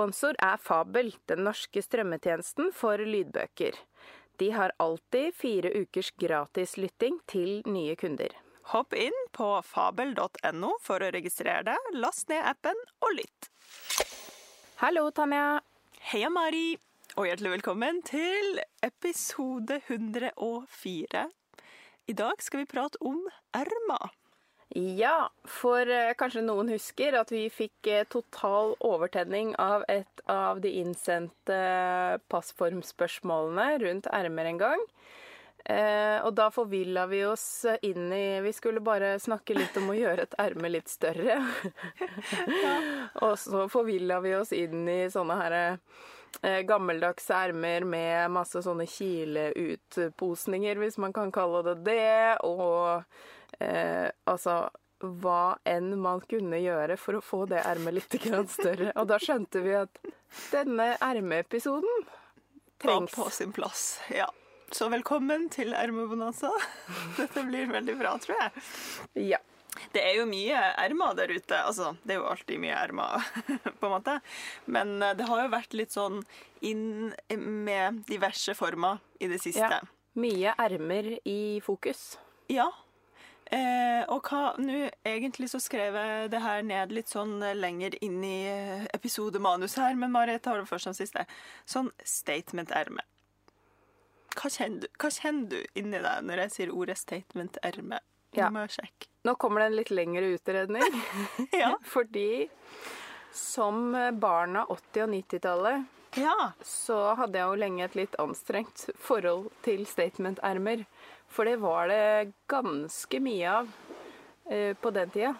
sponsor er Fabel, den norske strømmetjenesten for lydbøker. De har alltid fire ukers gratis lytting til nye kunder. Hopp inn på fabel.no for å registrere deg, last ned appen og lytt. Hallo, Tanja. Heia, Mari, og hjertelig velkommen til episode 104. I dag skal vi prate om ermer. Ja, for eh, kanskje noen husker at vi fikk eh, total overtenning av et av de innsendte passformspørsmålene rundt ermer en gang. Eh, og da forvilla vi oss inn i Vi skulle bare snakke litt om å gjøre et erme litt større. og så forvilla vi oss inn i sånne her eh, gammeldagse ermer med masse sånne kileutposninger, hvis man kan kalle det det. Og eh, altså hva enn man kunne gjøre for å få det ermet litt større. Og da skjønte vi at denne ermeepisoden Var på sin plass, ja. Så velkommen til Ermebonanza. Dette blir veldig bra, tror jeg. Ja. Det er jo mye ermer der ute. Altså, det er jo alltid mye ermer, på en måte. Men eh, det har jo vært litt sånn inn med diverse former i det siste. ja. Mye ermer i fokus. Ja. Eh, og hva nå Egentlig så skrev jeg det her ned litt sånn eh, lenger inn i eh, episodemanus her, men Marit tar det først som siste. Sånn statement-erme. Hva hva kjenner du inni deg når jeg sier ordet statement-erme? Ja. Nå må jeg sjekke. Nå kommer det en litt lengre utredning. Ja. Fordi som barn av 80- og 90-tallet ja. så hadde jeg jo lenge et litt anstrengt forhold til statement-ermer. For det var det ganske mye av eh, på den tida.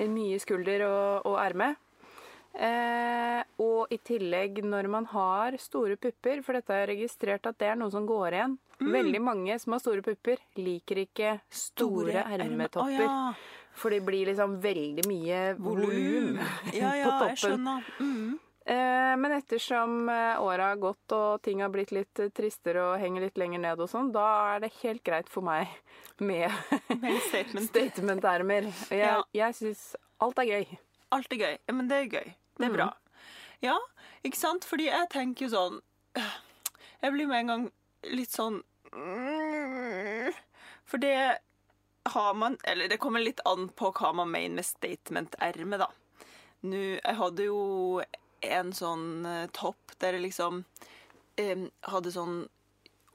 Mye skulder og, og erme. Eh, og i tillegg når man har store pupper, for dette har jeg registrert at det er noe som går igjen. Veldig mange som har store pupper, liker ikke store, store ermetopper. Oh, ja. For det blir liksom veldig mye volum Ja, ja, på toppen. jeg skjønner. Mm. Eh, men ettersom året åra har gått og ting har blitt litt eh, tristere og henger litt lenger ned og sånn, da er det helt greit for meg med Med statement. statement-ermer. Jeg, Ja. jeg syns alt er gøy. Alt er gøy. Ja, men det er gøy. Det er bra. Ja, ikke sant? Fordi jeg tenker jo sånn Jeg blir med en gang litt sånn For det har man Eller det kommer litt an på hva man mener med statement-erme, da. Nå, jeg hadde jo en sånn eh, topp der jeg liksom eh, hadde sånn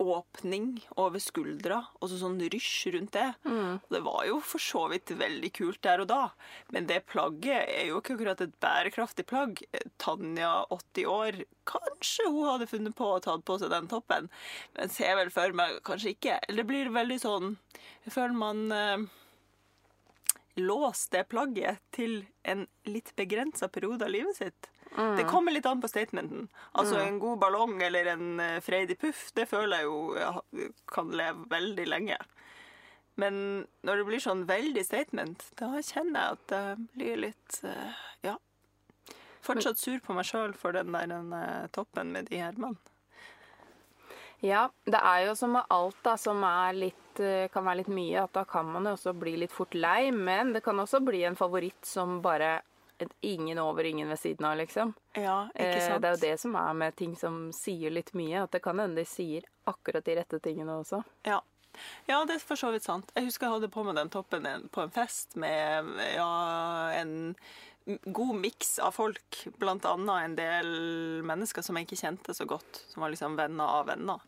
åpning over skuldra, og så sånn rysj rundt det. Mm. det var jo for så vidt veldig kult der og da, men det plagget er jo ikke akkurat et bærekraftig plagg. Tanja, 80 år, kanskje hun hadde funnet på å ta på seg den toppen, men ser vel for meg kanskje ikke. Eller det blir veldig sånn Jeg føler man eh, låser det plagget til en litt begrensa periode av livet sitt. Det kommer litt an på statementen. Altså En god ballong eller en eh, freidig puff, det føler jeg jo kan leve veldig lenge. Men når det blir sånn veldig statement, da kjenner jeg at det blir litt eh, Ja. Fortsatt sur på meg sjøl for den der den, eh, toppen med de hermene. Ja, det er jo som med alt da, som litt, kan være litt mye, at da kan man jo også bli litt fort lei, men det kan også bli en favoritt som bare ingen over, ingen ved siden av, liksom. Ja, ikke Eh, sant? Det er jo det som er med ting som sier litt mye, at det kan hende de sier akkurat de rette tingene også. Ja. ja, det er for så vidt sant. Jeg husker jeg hadde på meg den toppen på en fest med ja, en god miks av folk. Blant annet en del mennesker som jeg ikke kjente så godt, som var liksom venner av venner.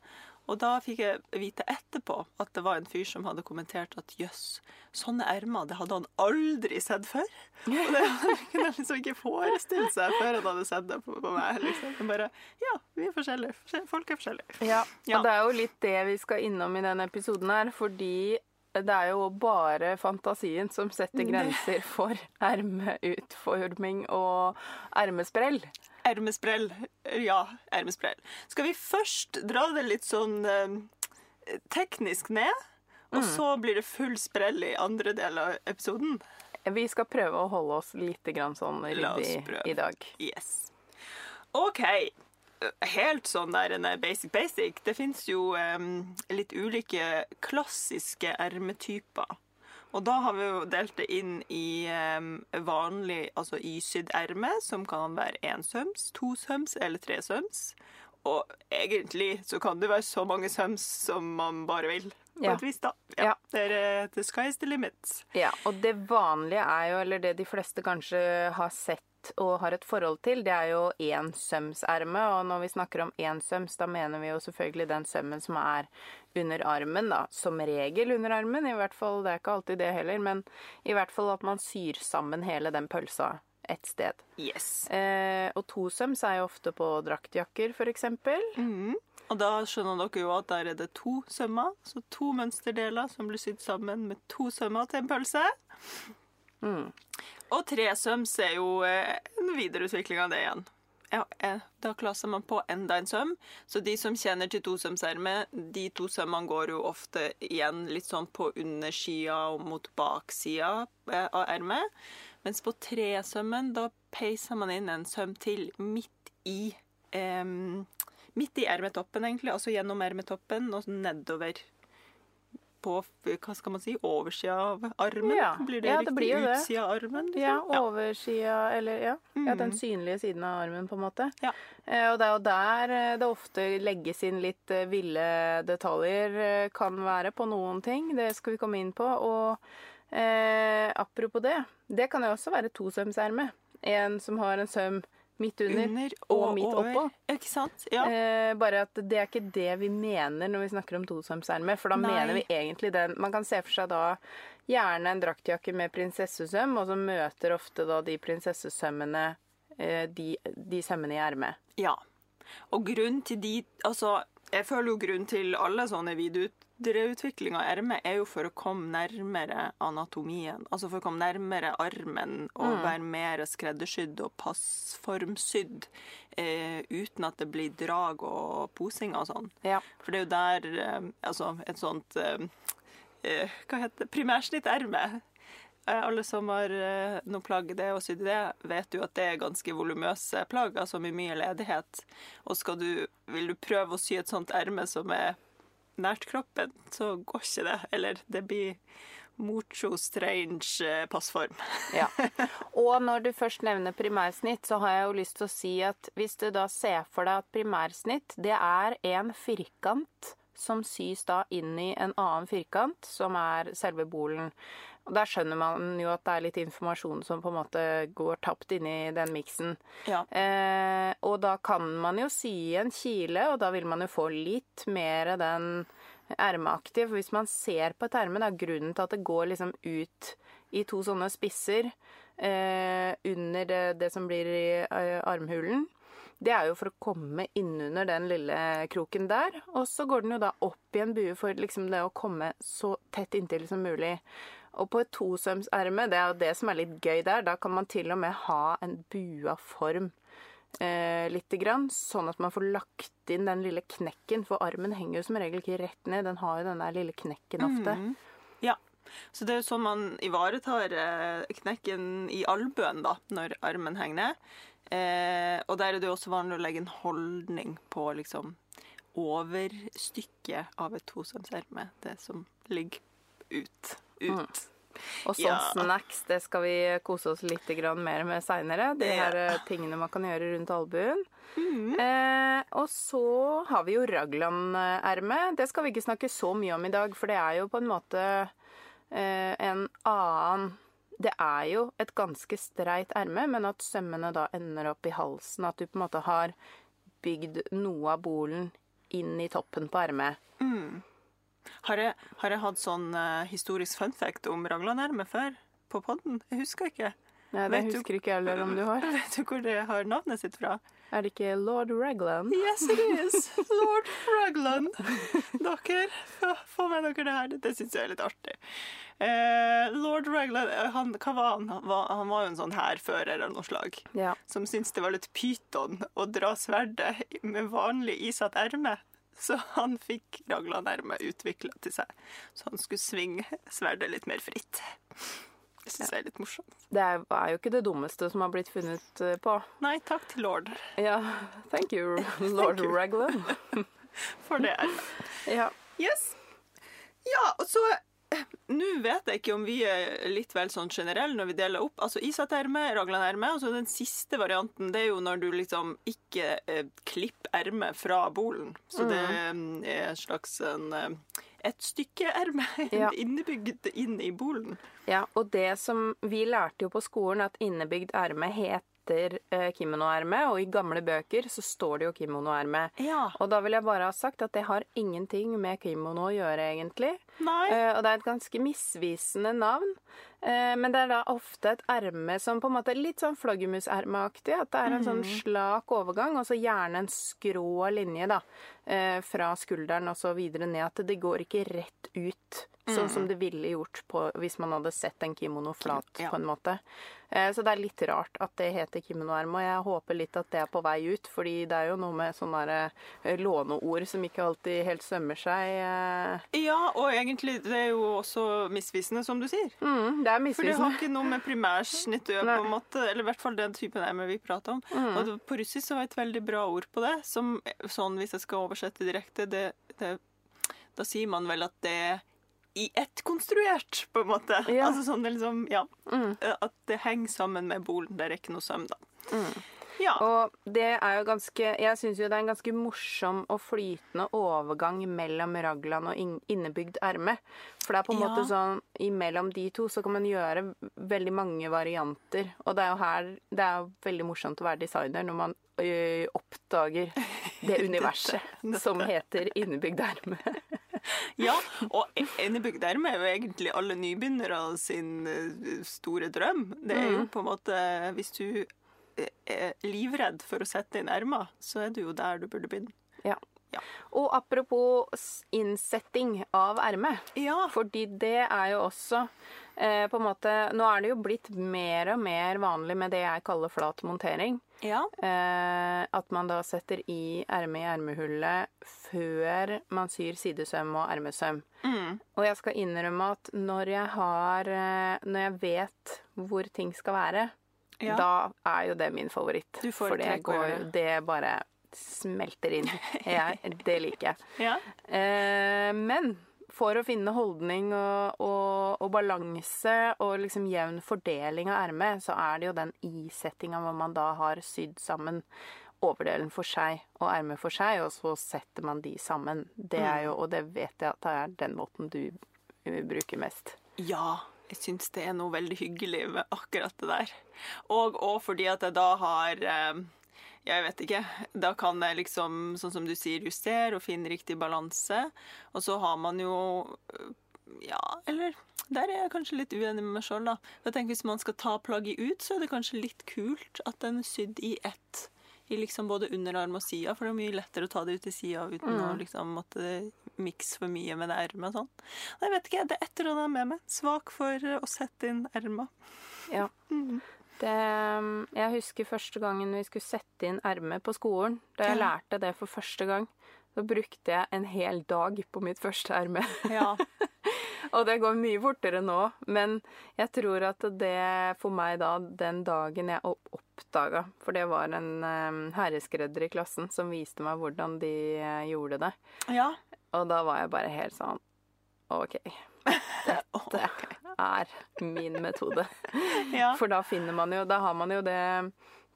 Og da fikk jeg vite etterpå at det var en fyr som hadde kommentert at jøss, sånne ermer, det hadde han aldri sett før. Og det kunne han liksom ikke forestille seg før han hadde sett det på, på meg. liksom. Bare, ja, vi er forskjellige. Folk er forskjellige. Ja, Ja. og det er jo litt det vi skal innom i denne episoden her, fordi det er jo bare fantasien som setter grenser for ermeutforming og ermesprell. Ermesprell. Ja, ermesprell. Skal vi først dra det litt sånn eh, teknisk ned? Og så blir det full sprell i andre del av episoden? Vi skal prøve å holde oss litt grann sånn ryddig i dag. Yes. OK. Helt sånn der en basic basic. Det fins jo um, litt ulike klassiske ermetyper. Og da har vi jo delt det inn i em, vanlig, altså y-sydd erme, som kan være ensøms, tosøms eller tresøms. Og egentlig så kan det være så mange søms som man bare vil, på Ja. et vis, da. Ja. Det er eh, the sky is the limit. Ja, og det vanlige er jo, eller det de fleste kanskje har sett og har et forhold til, det er jo ensømserme. Og når vi snakker om ensøms, da mener vi jo selvfølgelig den sømmen som er under armen, da. Som regel under armen, i hvert fall. Det er ikke alltid det heller, men i hvert fall at man syr sammen hele den pølsa et sted. Yes. Eh, og tosøms er jo ofte på draktjakker, for eksempel. Og da skjønner dere jo at der er det to sømmer, så to mønsterdeler som blir sydd sammen med to sømmer til en pølse. Mm. Og tresøms er jo eh, en videreutvikling av det igjen. Ja, eh, da klasser man på enda en søm, så de som kjenner til tosømsermet, de to sømmene går jo ofte igjen litt sånn på undersida og mot baksida eh, av ermet. Mens på tresømmen, da peiser man inn en søm til midt i em, Midt i ermetoppen, egentlig. Altså gjennom ermetoppen og nedover på hva skal man si, oversida av armen. Ja. Blir det Ja, det riktig? blir jo det. Utsida av armen? Liksom? Ja, oversida, eller ja, ja, den Mhm. synlige siden av armen, på en måte. Ja. Eh, og det er jo der eh, det ofte legges inn litt eh, ville detaljer, kan være på noen ting. Det skal vi komme inn på. Og eh, apropos det, det kan jo også være tosømserme. En som har en søm midt under, Under og midt oppå. Ikke sant? Ja. Eh, bare at det er ikke det vi mener når vi snakker om tosømserme. For da Nei. mener vi egentlig den Man kan se for seg da gjerne en draktjakke med prinsessesøm, og så møter ofte da de prinsessesømmene eh, de, de sømmene i ermet. ja. Og grunn til de Altså, jeg føler jo grunn til alle sånne videreutvikling av ermet er jo for å komme nærmere anatomien. Altså for å komme nærmere armen og Mm. være mer skreddersydd og passformsydd eh, uten at det blir drag og posing og sånn. Ja. For det er jo der eh, Altså et sånt eh, eh, Hva heter det? Primærsnitterme. Eh, Alle som har eh, noe plagg det og sydd det, vet jo at det er ganske volumøse plagg, altså med mye ledighet. Og skal du, vil du prøve å sy et sånt erme som er nært kroppen, så går ikke det. Eller det blir mucho strange eh, passform. Ja. Og når du først nevner primærsnitt, så har jeg jo lyst til å si at hvis du da ser for deg at primærsnitt, det er en firkant som sys da inn i en annen firkant, som er selve bolen. Og Der skjønner man jo at det er litt informasjon som på en måte går tapt inni den miksen. Ja. Eh, og da kan man jo sy en kile, og da vil man jo få litt mer den ermeaktige. For hvis man ser på et erme, det er grunnen til at det går liksom ut i to sånne spisser eh, under det, det som blir i eh, armhulen. Det er jo for å komme innunder den lille kroken der. Og så går den jo da opp i en bue for liksom det å komme så tett inntil som mulig. Og på et tosømserme, det er jo det som er litt gøy der, da kan man til og med ha en bua form eh, lite grann, sånn at man får lagt inn den lille knekken, for armen henger jo som regel ikke rett ned, den har jo den der lille knekken ofte. Mm. Ja. Så det er jo sånn man ivaretar eh, knekken i albuen, da, når armen henger ned. Eh, og der er det jo også vanlig å legge en holdning på liksom overstykket av et tosømserme. Det som ligger ut. Ut. Og sånn Ja. snacks, det skal vi kose oss litt grann mer med seinere. De her ja. tingene man kan gjøre rundt albuen. Mm. Eh, og så har vi jo raglan-erme. Det skal vi ikke snakke så mye om i dag, for det er jo på en måte eh, en annen Det er jo et ganske streit erme, men at sømmene da ender opp i halsen. At du på en måte har bygd noe av bolen inn i toppen på ermet. Har, jeg, har jeg hatt sånn uh, historisk fun fact om raglanermet før på podden? Jeg husker ikke. Nei, det Vet du- husker ikke jeg heller om du har. Vet du hvor det har navnet sitt fra? Er det ikke lord Raglan? Yes, it is! Lord Raglan. Dere, få, med dere det her. Det syns jeg er litt artig. Eh, Lord Raglan, eh, han, hva var han? Han var, han var jo en sånn hærfører av noe slag. Ja. Som syntes det var litt pyton å dra sverdet med vanlig isatt erme. Så han fikk Raglan-ermet utvikla til seg. Så han skulle svinge sverdet litt mer fritt. Det syns jeg er litt morsomt. Det er, er jo ikke det dummeste som har blitt funnet eh, på. Nei, takk til lord Ja, thank you, lord you. Raglan. for det er Ja. Yes. Ja, og så nå vet jeg ikke om vi er litt vel sånn generelle når vi deler opp. Altså Isat-erme, Raglan-erme. Og så den siste varianten, det er jo når du liksom ikke eh, klipper ermet fra bolen. Så det Mm. eh, er en slags en, eh, et stykke erme Ja. innebygd inn i bolen. Ja, og det som vi lærte jo på skolen, at innebygd erme heter eh, kimonoerme, og i gamle bøker så står det jo kimonoerme. Ja. Og da vil jeg bare ha sagt at det har ingenting med kimono å gjøre, egentlig. Nei. Eh, og det er et ganske misvisende navn. Eh, men det er da ofte et erme som på en måte er litt sånn flaggermusermeaktig. At det er en sånn slak overgang, og så gjerne en skrå linje da, eh, fra skulderen og så videre ned. At det går ikke rett ut, sånn som det ville gjort på, hvis man hadde sett en kimono flat, Ja. på en måte. Eh, så det er litt rart at det heter kimonoerme, og jeg håper litt at det er på vei ut. fordi det er jo noe med sånne eh, låneord som ikke alltid helt sømmer seg. eh. Ja, og egentlig det er jo også misvisende, som du sier. Mm, det er misvisende. For det har ikke noe med primærsnitt å gjøre, på en måte. Eller i hvert fall den typen erme vi prater om. Og på russisk så var et veldig bra ord på det, som sånn hvis jeg skal oversette direkte, det, det, da sier man vel at det i ett konstruert, på en måte. Ja. Altså sånn det liksom, ja. At det henger sammen med bolen. Det er ikke noe søm, da. Ja. Og det er jo ganske Jeg syns jo det er en ganske morsom og flytende overgang mellom raglan og innebygd erme. For det er på en Ja. måte sånn imellom de to så kan man gjøre veldig mange varianter. Og det er jo her Det er jo veldig morsomt å være designer når man ø, oppdager det universet dette. som heter innebygd erme. Ja, og Enebygg erme er jo egentlig alle nybegynnere sin eh, store drøm. Det er jo Mm. på en måte Hvis du eh, er livredd for å sette inn ermer, så er du jo der du burde begynne. Ja. Ja. Og apropos innsetting av erme. Ja. Fordi det er jo også eh, på en måte Nå er det jo blitt mer og mer vanlig med det jeg kaller flat montering. Ja. Eh, at man da setter i ermet i ermehullet før man syr sidesøm og ermesøm. Mm. Og jeg skal innrømme at når jeg har eh, Når jeg vet hvor ting skal være, Ja. da er jo det min favoritt. Du For det foretrekker å går det. Det bare smelter inn. Jeg, det liker jeg. ja. Eh, men for å finne holdning og, og, og balanse og liksom jevn fordeling av ermet, så er det jo den isettinga hvor man da har sydd sammen overdelen for seg og ermet for seg, og så setter man de sammen. Det er jo, og det vet jeg at det er den måten du eh, bruker mest. Ja, jeg syns det er noe veldig hyggelig med akkurat det der. Og, og fordi at jeg da har eh, Jeg vet ikke. Da kan jeg liksom, sånn som du sier, justere og finne riktig balanse. Og så har man jo Ja, eller der er jeg kanskje litt uenig med meg sjøl, da. Jeg tenker Hvis man skal ta plagget ut, så er det kanskje litt kult at den er sydd i ett. I liksom både underarm og sida, for det er mye lettere å ta det ut i sida uten å liksom måtte mikse for mye med det ermet og sånn. Jeg vet ikke, det er et eller annet med meg. Svak for å sette inn erma. Ja. Det, jeg husker første gangen vi skulle sette inn ermet på skolen. Da jeg lærte det for første gang, så brukte jeg en hel dag på mitt første erme. Ja. Og det går mye fortere nå, men jeg tror at det for meg da, den dagen jeg opp oppdaga For det var en um, herreskredder i klassen som viste meg hvordan de eh, gjorde det. ja. Og da var jeg bare helt sånn OK. Dette er min metode. ja. For da finner man jo Da har man jo det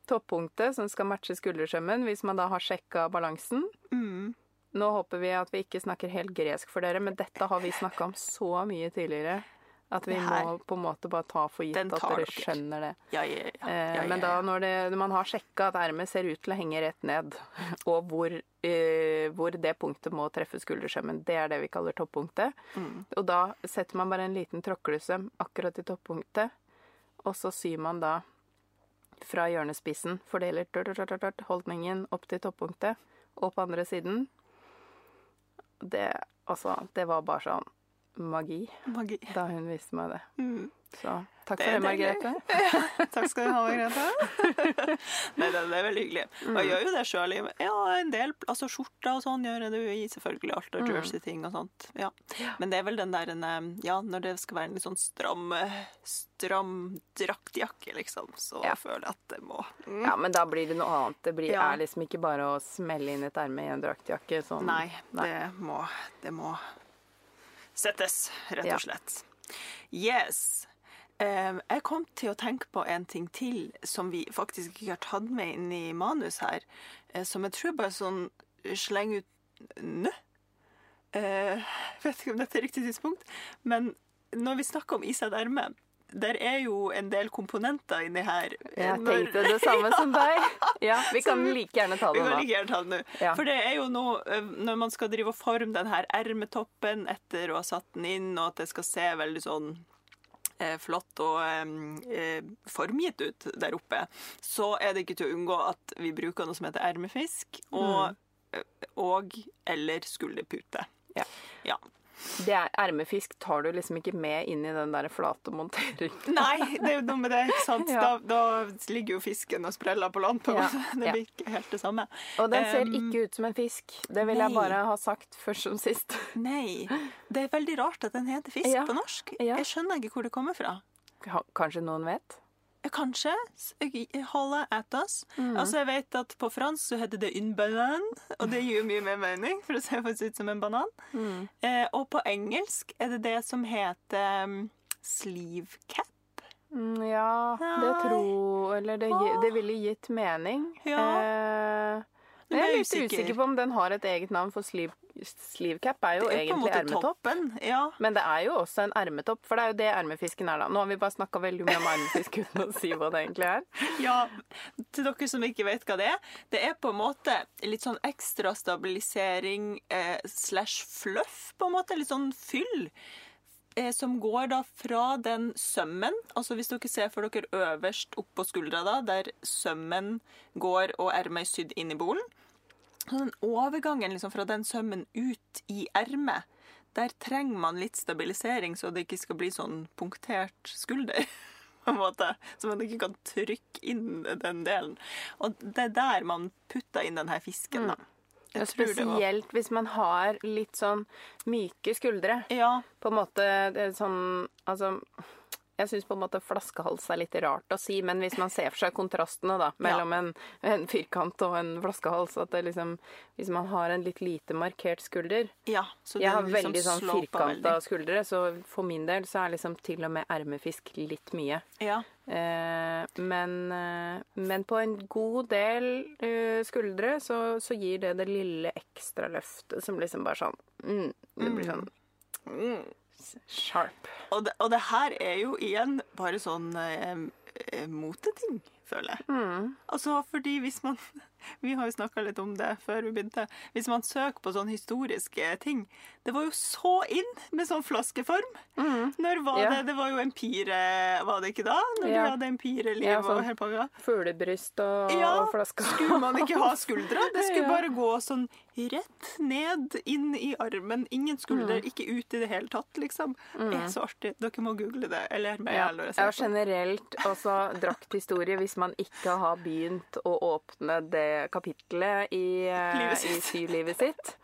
toppunktet som skal matche skuldersømmen, hvis man da har sjekka balansen. Mm. Nå håper vi at vi ikke snakker helt gresk for dere, men dette har vi snakka om så mye tidligere at vi må på en måte bare ta for gitt at dere skjønner det. Ja, ja, ja. Eh, men da når, det, når man har sjekka at ermet ser ut til å henge rett ned, og hvor, uh, hvor det punktet må treffe skuldersømmen, det er det vi kaller toppunktet. Mm. Og da setter man bare en liten tråklesøm akkurat i toppunktet, og så syr man da fra hjørnespissen, fordeler holdningen opp til toppunktet, og på andre siden. Det, altså, det var bare sånn magi Magi. da hun viste meg det. Mm. Så takk for det, det, Margrethe. Margrethe. Takk skal du ha, Margrethe. Nei, det, det er veldig hyggelig. Og jeg gjør jo det sjøl. Ja, en del altså skjorter og sånn gjør jeg det i. Selvfølgelig alt av jersey-ting og sånt. Ja. Men det er vel den der en, eh, Ja, når det skal være en litt sånn stram eh, Stram draktjakke, liksom, så Ja. føler jeg at det må mm. Ja, men da blir det noe annet. Det blir, Ja. er liksom ikke bare å smelle inn et erme i en draktjakke. Sånn. Nei, det må Det må settes, rett og slett. Yes. Eh, jeg kom til å tenke på en ting til som vi faktisk ikke har tatt med inn i manus her, eh, som jeg tror bare sånn slenger ut nå. Uh, vet ikke om dette er riktig tidspunkt, men når vi snakker om Isa av et erme, der er jo en del komponenter inni her. Jeg tenkte det samme som deg. Ja, vi kan like gjerne ta det nå. vi kan like gjerne ta det nå. Ja. For det er jo noe Når man skal drive og forme den her ermetoppen etter å ha satt den inn, og at det skal se veldig sånn eh, flott og eh, formgitt ut der oppe, så er det ikke til å unngå at vi bruker noe som heter ermefisk, og, ø, og eller skulderpute. Ja. Ja. Det er Ermefisk tar du liksom ikke med inn i den der flate monteringen. Nei, det er jo noe med det, ikke sant? Ja. Da, da ligger jo fisken og spreller på land. på Ja. Det blir ikke helt det samme. Og den ser Um, ikke ut som en fisk. Det vil jeg bare ha sagt først som sist. Nei. Det er veldig rart at den heter fisk Ja. på norsk. Jeg skjønner ikke hvor det kommer fra. Kanskje noen vet? Kanskje holde at us. Mm. Altså, jeg vet at på fransk så heter det une banane, og det gir jo mye mer mening, for det ser faktisk ut som en banan. Mm. Eh, og på engelsk er det det som heter um, sleeve cap. Mm, ja, det tror Eller det, det ville gitt mening. Ja. Eh, Men jeg er litt usikker. usikker på om den har et eget navn, for sleeve, sleeve cap er jo er egentlig ermetopp. Ja. Men det er jo også en ermetopp, for det er jo det ermefisken er, da. Nå har vi bare snakka veldig mye om ermefisk uten å si hva det egentlig er. ja. Til dere som ikke vet hva det er. Det er på en måte litt sånn ekstra stabilisering eh, slash fluff, på en måte. Litt sånn fyll. eh, som går da fra den sømmen Altså hvis dere ser for dere øverst oppå skuldra, da, der sømmen går og ermet er sydd inn i bolen. Den overgangen liksom fra den sømmen ut i ermet, der trenger man litt stabilisering, så det ikke skal bli sånn punktert skulder. på en måte, Så man ikke kan trykke inn den delen. Og det er der man putter inn den her fisken, da. Det var- spesielt hvis man har litt sånn myke skuldre. Ja, På en måte det er sånn Altså jeg syns på en måte flaskehals er litt rart å si, men hvis man ser for seg kontrastene da, mellom en, en firkant og en flaskehals at det liksom, Hvis man har en litt lite markert skulder ja. Så Jeg har liksom veldig sånn firkanta skuldre, så for min del så er liksom til og med ermefisk litt mye. Ja. Eh, men, eh, men på en god del eh, skuldre så, så gir det det lille ekstra løftet som liksom bare sånn mm, Det blir sånn Mm. Sharp. Og, det, og det her er jo igjen bare sånn eh, eh, moteting, føler jeg. Mm. Altså fordi hvis man Vi har jo snakka litt om det før vi begynte. Hvis man søker på sånne historiske ting Det var jo så inn med sånn flaskeform. Når var Mm. Ja. det? Det var jo empire, var det ikke da? Når Ja. du hadde empireliv Ja, sånn. og hele pakka. Fuglebryst og, Ja, og flaske. Skulle man ikke ha skuldre? Det skulle Ja. bare gå sånn rett ned inn i armen. Ingen skulder, Mm. ikke ut i det hele tatt, liksom. Det er så artig. Dere må google det. Eller meg Ja, eller ja, generelt altså drakthistorie hvis man ikke har begynt å åpne det kapitlet i, eh, i syvlivet sitt.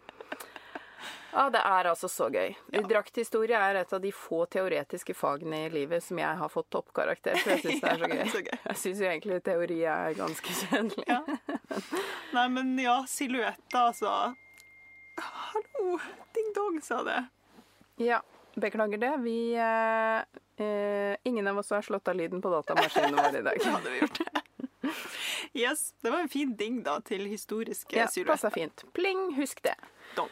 Ja, det er altså så gøy. Ja. Drakthistorie er et av de få teoretiske fagene i livet som jeg har fått toppkarakter for. Jeg syns det er så gøy. Så gøy. Jeg syns jo egentlig teori er ganske kjedelig. Ja. Nei, men ja, silhuetter, altså. Hallo! Ding dong, sa det. Ja, beklager det. Vi eh, eh, Ingen av oss har slått av lyden på datamaskinene våre i dag. Det hadde vi gjort. Yes, Det var en fin ding da til historiske Ja, silhuetter. Passa fint. Pling, husk det. Don.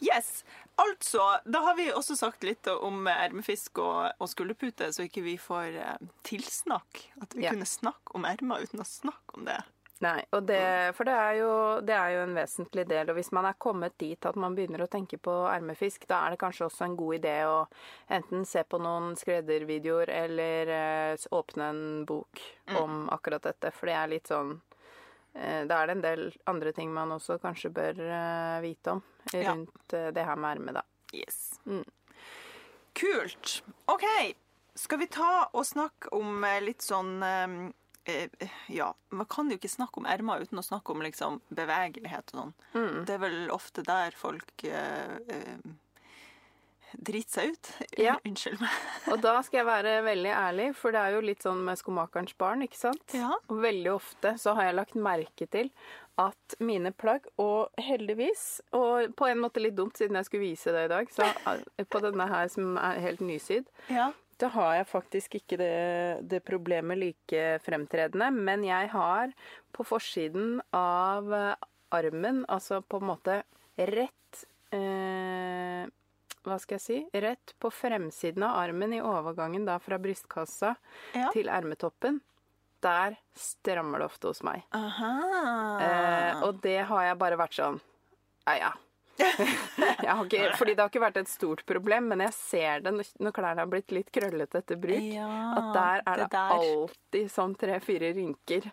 Yes, altså, da har vi også sagt litt om ermefisk og, og skulderpute, så ikke vi får eh, tilsnakk. At vi Ja. kunne snakke om ermer uten å snakke om det. Nei, og det, for det er, jo, det er jo en vesentlig del. Og hvis man er kommet dit at man begynner å tenke på ermefisk, da er det kanskje også en god idé å enten se på noen skreddervideoer eller eh, åpne en bok om akkurat dette. For det er litt sånn eh, Da er det en del andre ting man også kanskje bør eh, vite om rundt ja. det her med erme, da. Yes. Mm. Kult. OK. Skal vi ta og snakke om litt sånn Ja, man kan jo ikke snakke om ermer uten å snakke om liksom bevegelighet og sånn. Mm. Det er vel ofte der folk eh, driter seg ut. Ja. Unnskyld meg. Og da skal jeg være veldig ærlig, for det er jo litt sånn med skomakerens barn, ikke sant? Ja. Og veldig ofte så har jeg lagt merke til at mine plagg, og heldigvis, og på en måte litt dumt siden jeg skulle vise det i dag, så eh, på denne her som er helt nysydd, Ja. Da har jeg faktisk ikke det, det problemet like fremtredende, men jeg har på forsiden av eh, armen, altså på en måte rett eh, Hva skal jeg si? Rett på fremsiden av armen i overgangen da fra brystkassa Ja. til ermetoppen. Der strammer det ofte hos meg. Aha. Eh, og det har jeg bare vært sånn Ja, ja. jeg har ikke, fordi det har ikke vært et stort problem, men jeg ser det når klærne har blitt litt krøllete etter bruk. Ja, at der er det, det der. alltid sånn tre-fire rynker.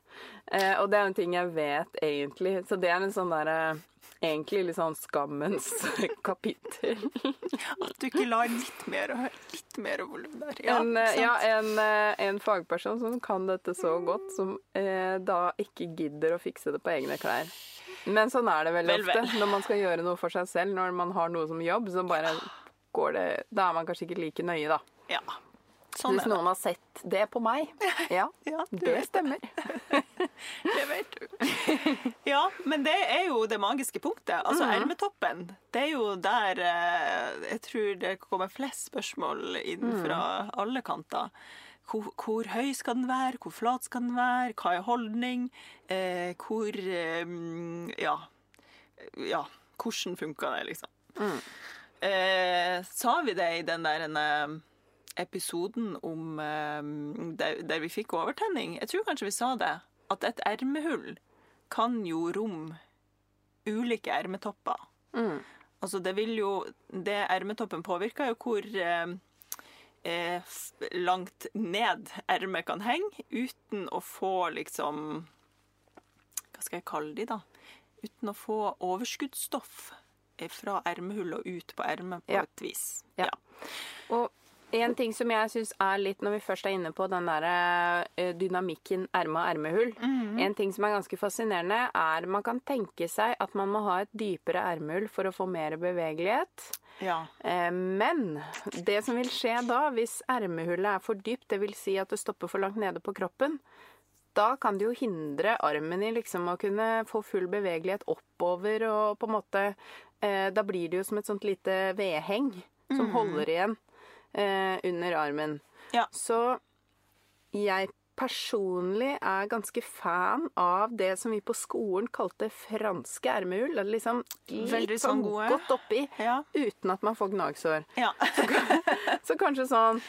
Eh, og det er en ting jeg vet egentlig. Så det er en sånn derre Egentlig litt sånn skammens kapittel. At du ikke lar litt mer, og litt mer volum der. Ja, en, eh, ja, en, eh, en fagperson som kan dette så godt, som eh, da ikke gidder å fikse det på egne klær. Men sånn er det veldig Vel, ofte. vel. Når man skal gjøre noe for seg selv, når man har noe som jobb, så bare går det Da er man kanskje ikke like nøye, da. Ja. Sånn Hvis noen har sett det på meg, ja, Ja, det stemmer. Det vet du. Ja, men det er jo det magiske punktet. Altså Mhm. ermetoppen. Det er jo der eh, jeg tror det kommer flest spørsmål inn Mhm. fra alle kanter. Hvor, hvor høy skal den være? Hvor flat skal den være? Hva er holdning? Eh, hvor eh, Ja. Ja. Hvordan funka det, liksom? Mm. Eh, sa vi det i den der en, eh, episoden om eh, der, der vi fikk overtenning? Jeg tror kanskje vi sa det. At et ermehull kan jo romme ulike ermetopper. Mm. Altså det vil jo Det ermetoppen påvirker jo hvor eh, eh, langt ned ermet kan henge, uten å få liksom Hva skal jeg kalle de, da? Uten å få overskuddsstoff fra ermehullet og ut på ermet på Ja. et vis. Ja. Og en ting som jeg syns er litt, når vi først er inne på den der eh, dynamikken erme-ermehull mm -hmm. En ting som er ganske fascinerende, er man kan tenke seg at man må ha et dypere ermehull for å få mer bevegelighet. Ja. Eh, Men det som vil skje da, hvis ermehullet er for dypt, dvs. Si at det stopper for langt nede på kroppen, da kan det jo hindre armen i liksom å kunne få full bevegelighet oppover og på en måte eh, Da blir det jo som et sånt lite vedheng som holder igjen eh, under armen. Ja. Så jeg personlig er ganske fan av det som vi på skolen kalte franske ermehull. Er Liksom litt sånn sånn gode. godt oppi, Ja. uten at man får gnagsår. ja. Så kanskje sånn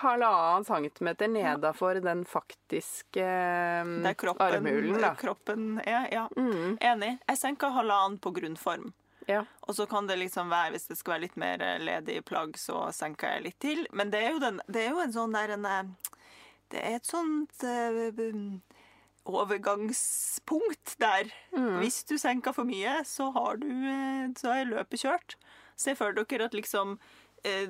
halvannen centimeter nedafor den faktiske armhulen. Det er kroppen, armhulen, kroppen er. Ja. Mm, Enig. Jeg senker halvannen på grunnform. Ja. Og så kan det liksom være, hvis det skal være litt mer eh, ledig plagg, så senker jeg litt til. Men det er jo, den, det er jo en sånn der en eh, Det er et sånt eh, overgangspunkt der. Hvis du senker for mye, så har du Så er løpet kjørt. Se for dere at liksom eh,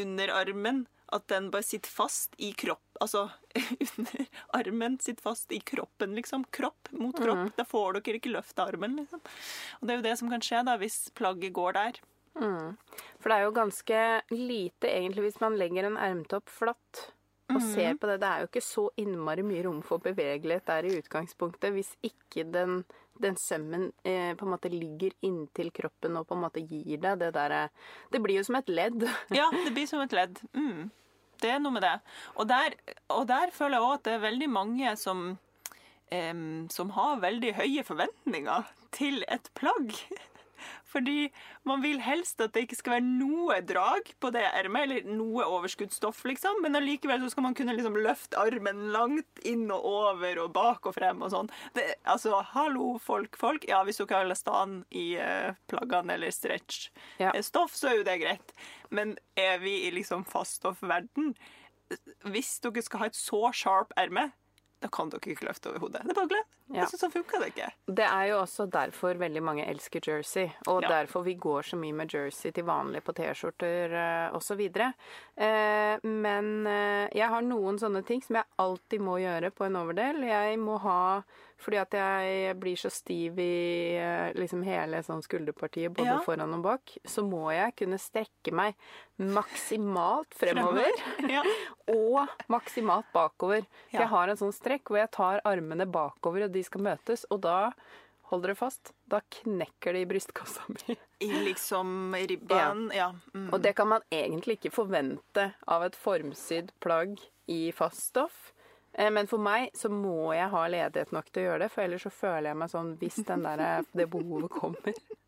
under armen at den bare sitter fast i kropp. Altså under armen sitter fast i kroppen, liksom. Kropp mot kropp. Da får dere ikke løfta armen, liksom. Og det er jo det som kan skje da, hvis plagget går der. Mm. For det er jo ganske lite egentlig hvis man legger en ermtopp flatt og ser på det. Det er jo ikke så innmari mye rom for bevegelighet der i utgangspunktet hvis ikke den, den sømmen eh, på en måte ligger inntil kroppen og på en måte gir deg det derre Det blir jo som et ledd. Ja, det blir som et ledd. Mm. Det er noe med det. Og der, og der føler jeg òg at det er veldig mange som, um, som har veldig høye forventninger til et plagg. Fordi man vil helst at det ikke skal være noe drag på det ermet, eller noe overskuddsstoff, liksom. Men allikevel så skal man kunne liksom løfte armen langt inn og over og bak og frem og sånn. Det, altså, hallo, folk, folk. Ja, hvis dere har stand i uh, plaggene eller stretch Ja. eh, stoff, så er jo det greit. Men er vi i liksom faststoffverden, hvis dere skal ha et så sharp erme, da kan dere ikke løfte over hodet. Det er bare glem. Ja. Altså, så funker det ikke. Det er jo også derfor veldig mange elsker jersey, og Ja. derfor vi går så mye med jersey til vanlig på T-skjorter eh, osv. Eh, men eh, jeg har noen sånne ting som jeg alltid må gjøre på en overdel. Jeg må ha Fordi at jeg blir så stiv i eh, liksom hele sånn skulderpartiet, både Ja. foran og bak, så må jeg kunne strekke meg maksimalt fremover. Ja. og maksimalt bakover. For Ja. jeg har en sånn strekk hvor jeg tar armene bakover, og de skal møtes. Og da, hold dere fast, da knekker det i brystkassa mi. I liksom ribben. Ja. Mm. Og det kan man egentlig ikke forvente av et formsydd plagg i fast stoff. Eh, Men for meg så må jeg ha ledighet nok til å gjøre det, for ellers så føler jeg meg sånn hvis den der, det behovet kommer.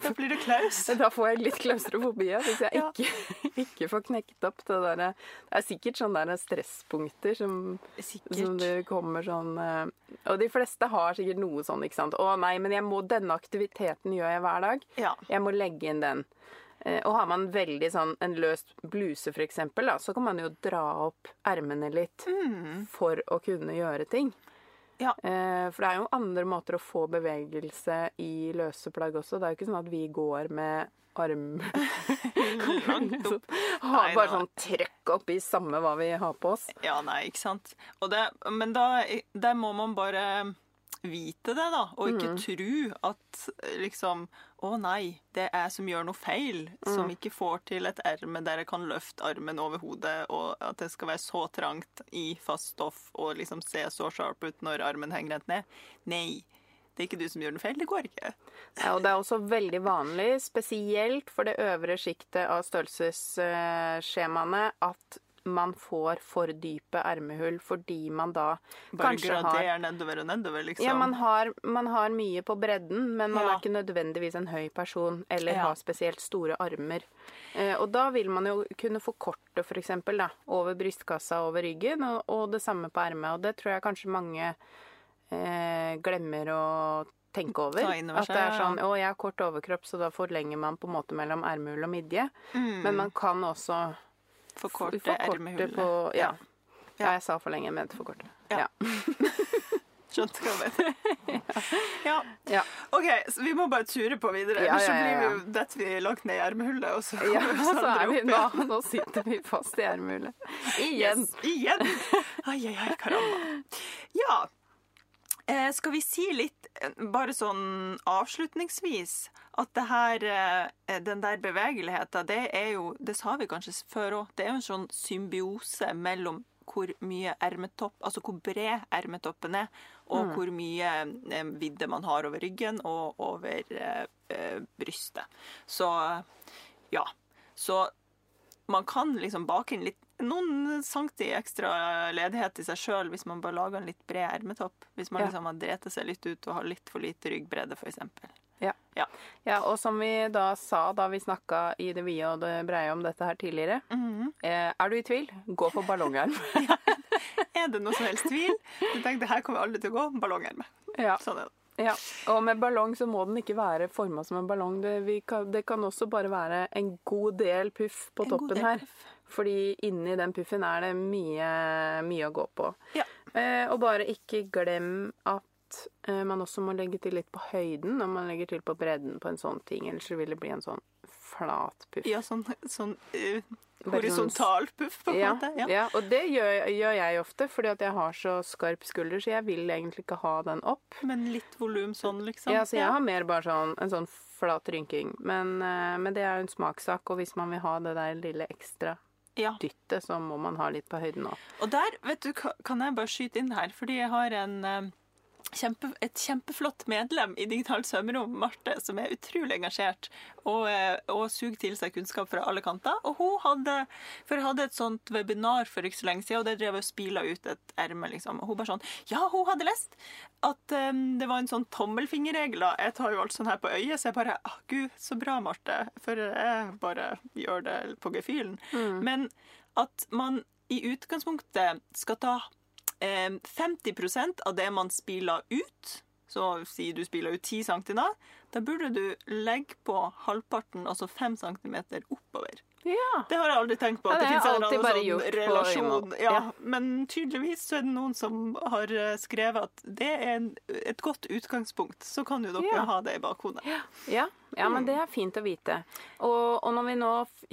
Da blir du klaus. Da får jeg litt klaustrofobi hvis jeg Ja. ikke, ikke får knekt opp det derre Det er sikkert sånne der stresspunkter som, som det kommer sånn eh, Og de fleste har sikkert noe sånn, ikke sant. 'Å nei, men jeg må, denne aktiviteten gjør jeg hver dag. Ja. Jeg må legge inn den'. Eh, Og har man veldig sånn en løs bluse, eksempel, så kan man jo dra opp ermene litt Mm. for å kunne gjøre ting. Ja. Eh, For det er jo andre måter å få bevegelse i løse plagg også. Det er jo ikke sånn at vi går med arm Langt opp. Ha bare sånn trøkk oppi samme hva vi har på oss. Ja, nei, ikke sant. Det, men da der må man bare vite det, da. Og ikke tro at liksom Å nei, det er jeg som gjør noe feil. Som ikke får til et erme der jeg kan løfte armen over hodet, og at det skal være så trangt i fast stoff og liksom se så sharp ut når armen henger rett ned. Nei. Det er ikke du som gjør noe feil. Det går ikke. Ja, og det er også veldig vanlig, spesielt for det øvre sjiktet av størrelsesskjemaene, at man får for dype ermehull fordi man da Bare kanskje har Bare graderer nedover og nedover, liksom. Ja, man har, man har mye på bredden, men man Ja. er ikke nødvendigvis en høy person eller Ja. har spesielt store armer. Eh, og da vil man jo kunne forkorte for eksempel da, over brystkassa over ryggen, og, og det samme på ermet. Og det tror jeg kanskje mange eh, glemmer å tenke over At det er sånn Å, jeg har kort overkropp, så da forlenger man på en måte mellom ermehull og midje. Mm. Men man kan også Forkorte forkorte ermehullet. på Ja. Ja. ja. Jeg sa for lenge, men for korte. Ja. Ja. Skjønte hva jeg mener. ja. Ja. OK, så vi må bare ture på videre. Ja, Ellers så ja, ja, ja. jo detter vi langt ned i ermehullet, og så Ja, kommer vi så er vi nå, nå sitter vi fast i ermehullet. Igjen. Yes, igjen! Ai, ai, ai, karamba. Ja. Eh, skal vi si litt, eh, bare sånn avslutningsvis, at det her, eh, den der bevegeligheten, det er jo Det sa vi kanskje før òg. Det er jo en sånn symbiose mellom hvor mye ermetopp, altså hvor bred ermetoppen er, og hvor mye eh, vidde man har over ryggen og over eh, eh, brystet. Så ja. Så man kan liksom bake inn litt noen sankti ekstra ledighet i seg sjøl hvis man bare lager en litt bred ermetopp. Hvis man Ja. liksom har drept seg litt ut og har litt for lite ryggbredde, f.eks. Ja. Ja. ja, og som vi da sa da vi snakka i det vide og det breie om dette her tidligere, mm -hmm. er du i tvil, gå for ballongerm. Er det noe som helst tvil? Du tenker det her kommer aldri til å gå. Ballongerm. ja. Sånn er det. ja. Og med ballong så må den ikke være forma som en ballong. Det, vi kan, det kan også bare være en god del puff på En toppen her. puff. Fordi inni den puffen er det mye, mye å gå på. Ja. Eh, og bare ikke glem at eh, man også må legge til litt på høyden når man legger til på bredden på en sånn ting. Ellers vil det bli en sånn flat puff. Ja, sånn, sånn uh, horisontal puff, på en Ja, måte. ja. Ja. og det gjør, gjør jeg ofte, fordi at jeg har så skarp skulder, så jeg vil egentlig ikke ha den opp. Men litt volum sånn, liksom. Ja, så jeg har mer bare sånn, en sånn flat rynking. Men, eh, men det er jo en smakssak, og hvis man vil ha det der lille ekstra ja. dyttet, så må man ha litt på høyden òg. Og der, vet du, kan jeg bare skyte inn her, fordi jeg har en eh, kjempe, et kjempeflott medlem i Digitalt svømmerom, Marte, som er utrolig engasjert og, eh, og suger til seg kunnskap fra alle kanter. Og hun hadde, for hadde et sånt webinar for ikke så lenge siden, og det drev og spila ut et erme, liksom. Og hun bare sånn Ja, hun hadde lest at um, det var en sånn tommelfingerregel. Jeg tar jo alt sånn her på øyet, så jeg bare ah, Gud, så bra, Marte. For jeg bare gjør det på gefühlen. Men at man i utgangspunktet skal ta 50% av det man spiller ut, så si du spiller ut 10 cm, da burde du legge på halvparten, altså 5 cm oppover. Ja. Det har jeg aldri tenkt på. Ja, det det har jeg en alltid eller annen sånn på relasjon. Ja. Men tydeligvis så er det noen som har eh, skrevet at det er en, et godt utgangspunkt. Så kan jo dere ha det i bakhodet. Ja, ja, men det er fint å vite. Og, og når vi nå f-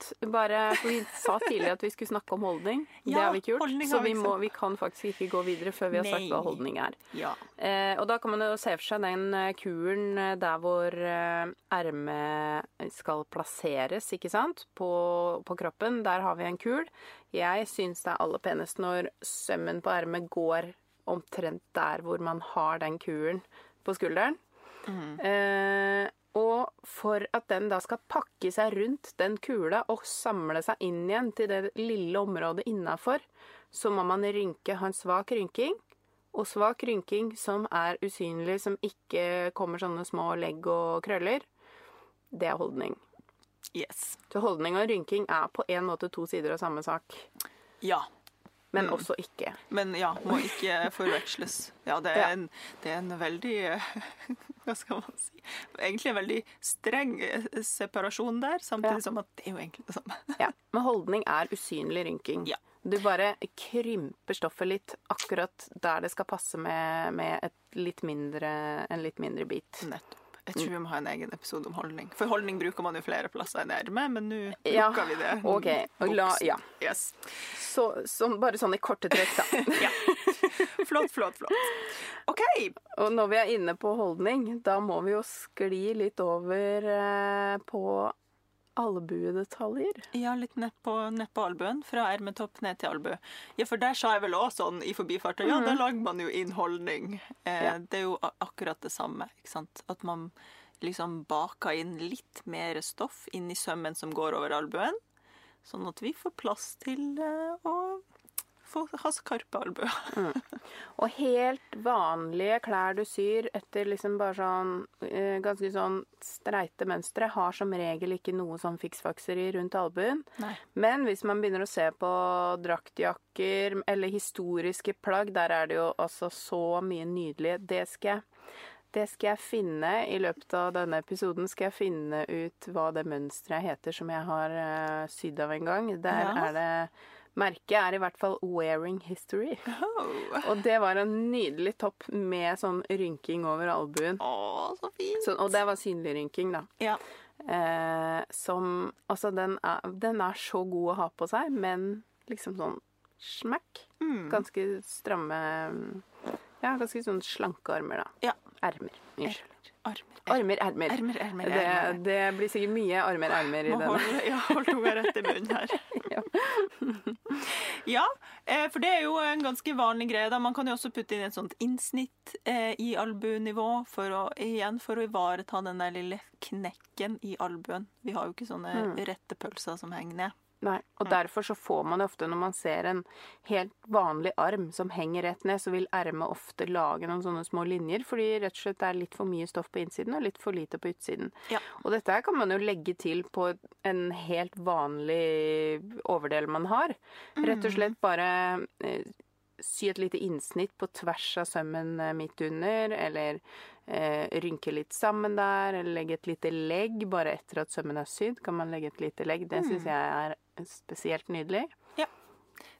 kjapt bare for vi sa tidligere at vi skulle snakke om holdning. det har vi ikke gjort. Så vi må, vi kan faktisk ikke gå videre før vi har sagt hva holdning er. Ja. Eh, og da kan man jo se for seg den eh, kuren eh, der hvor eh, ermet skal plasseres, ikke sant, på, på kroppen. Der har vi en kul. Jeg syns det er aller penest når sømmen på ermet går omtrent der hvor man har den kuren på skulderen. Eh, og for at den da skal pakke seg rundt den kula og samle seg inn igjen til det lille området innafor, så må man rynke, ha en svak rynking. Og svak rynking som er usynlig, som ikke kommer sånne små legg og krøller, det er holdning. Yes. Så holdning og rynking er på en måte to sider av samme sak, Ja. Men også ikke. Men ja, må ikke forveksles. Ja, det Ja. er en, det er en veldig Hva skal man si? Egentlig en veldig streng eh, separasjon der, samtidig Ja. som at det er jo egentlig det samme. Ja, Men holdning er usynlig rynking. Ja. Du bare krymper stoffet litt akkurat der det skal passe med, med litt mindre, en litt mindre bit. Nettopp. Jeg tror vi må ha en egen episode om holdning. For holdning bruker man jo flere plasser enn erme, men nå Ja, vi det. ok. La- ja. Yes. Så, så, bare sånn i korte trekk, da. Ja. Flott, flott, flott. OK. Og når vi er inne på holdning, da må vi jo skli litt over eh, på albuedetaljer. Ja, litt nedpå ned på albuen. Fra ermetopp ned til albue. Ja, for der sa jeg vel òg sånn i forbifarten. Ja, da lager man jo innholdning. Eh, Mhm. Ja. Det er jo akkurat det samme, ikke sant. At man liksom baker inn litt mer stoff inn i sømmen som går over albuen. Sånn at vi får plass til eh, å ha skarpe albuer. Og helt vanlige klær du syr etter liksom bare sånn eh, ganske sånn streite mønstre, har som regel ikke noe sånn fiksfakseri rundt albuen. Nei. Men hvis man begynner å se på draktjakker eller historiske plagg, der er det jo altså så mye nydelig. Det skal jeg det skal jeg finne i løpet av denne episoden. Skal jeg finne ut hva det mønsteret heter som jeg har uh, sydd av en gang. Der Ja. er det Merket er i hvert fall Wearing History. Oh. Og det var en nydelig topp med sånn rynking over albuen. Oh, så fint. Så, og det var synlig rynking, da. Ja. Eh, som Altså, den er, den er så god å ha på seg, men liksom sånn smack. Mm. Ganske stramme Ja, ganske sånn slanke armer, da. Ja. Ermer. Unnskyld. Armer. Armer, ermer. Armer, ermer, Det, ermer. det blir sikkert mye armer, ermer i denne. holde, ja, hold tunga rett i munnen her. Ja. Ja, eh, for det er jo en ganske vanlig greie. da. Man kan jo også putte inn et sånt innsnitt eh, i albuenivå for å, igjen, for å ivareta den der lille knekken i albuen. Vi har jo ikke sånne Mm. rette pølser som henger ned. Nei, og derfor så får man det ofte når man ser en helt vanlig arm som henger rett ned, så vil ermet ofte lage noen sånne små linjer, fordi rett og slett det er litt for mye stoff på innsiden og litt for lite på utsiden. Ja. Og dette her kan man jo legge til på en helt vanlig overdel man har. Rett og slett bare eh, sy et lite innsnitt på tvers av sømmen eh, midt under, eller rynke litt sammen der, eller legge et lite legg bare etter at sømmen er sydd, kan man legge et lite legg. Det syns jeg er spesielt nydelig.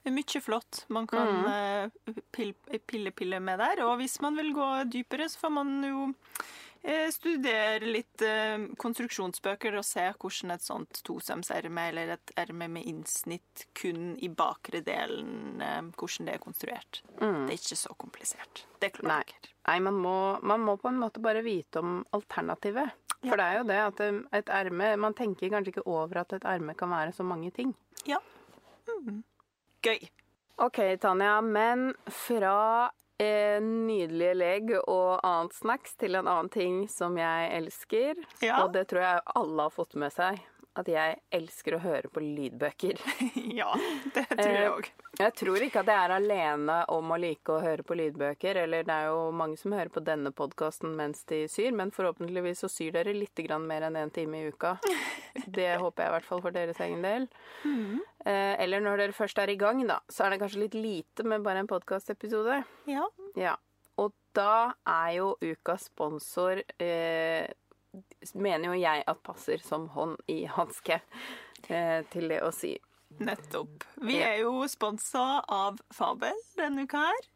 Det er mye flott man kan Mm. eh, pille-pille med der. Og hvis man vil gå dypere, så får man jo eh, studere litt eh, konstruksjonsbøker og se hvordan et sånt tosømserme eller et erme med innsnitt kun i bakre delen, eh, hvordan det er konstruert. Mm. Det er ikke så komplisert. Det Nei. klarer dere. Nei, man må, man må på en måte bare vite om alternativet. Ja. For det er jo det at eh, et erme Man tenker kanskje ikke over at et erme kan være så mange ting. Ja. Gøy. OK, Tanja, men fra eh, nydelige legg og annet snacks til en annen ting som jeg elsker, Ja. og det tror jeg alle har fått med seg, at jeg elsker å høre på lydbøker. ja, det tror jeg Eh, òg. Jeg tror ikke at jeg er alene om å like å høre på lydbøker, eller det er jo mange som hører på denne podkasten mens de syr, men forhåpentligvis så syr dere litt mer enn én en time i uka. Det håper jeg i hvert fall for deres egen del. Mm. eller når dere først er i gang, da, så er det kanskje litt lite med bare en podkastepisode. Ja. Ja. Og da er jo ukas sponsor eh, Mener jo jeg at passer som hånd i hanske eh, til det å si. Nettopp. Vi er jo sponsa av Fabel denne uka her.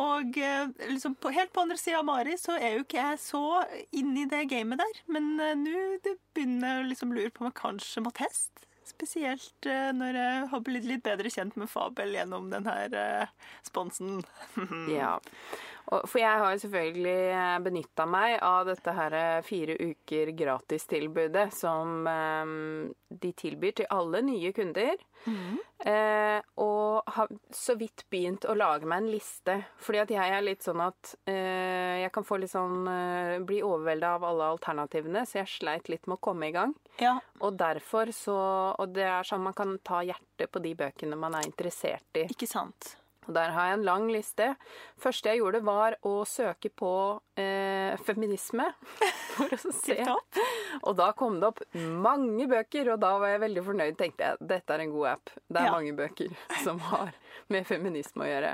Og eh, liksom på, helt på andre sida av Mari så er jo ikke jeg så inni det gamet der. Men eh, nå begynner jeg å liksom lure på om jeg kanskje må teste. Spesielt eh, når jeg har blitt litt bedre kjent med Fabel gjennom denne eh, sponsen. Ja. For jeg har jo selvfølgelig benytta meg av dette her eh, fire uker gratistilbudet som eh, de tilbyr til alle nye kunder. Eh, og har så vidt begynt å lage meg en liste. Fordi at jeg er litt sånn at eh, jeg kan få litt sånn eh, bli overvelda av alle alternativene, så jeg sleit litt med å komme i gang. Ja. Og derfor så Og det er sånn man kan ta hjertet på de bøkene man er interessert i. Ikke sant? Og der har jeg en lang liste. første jeg gjorde, var å søke på eh, feminisme. For å se. Og da kom det opp mange bøker, og da var jeg veldig fornøyd. Tenkte jeg dette er en god app. Det er Ja. mange bøker som har med feminisme å gjøre.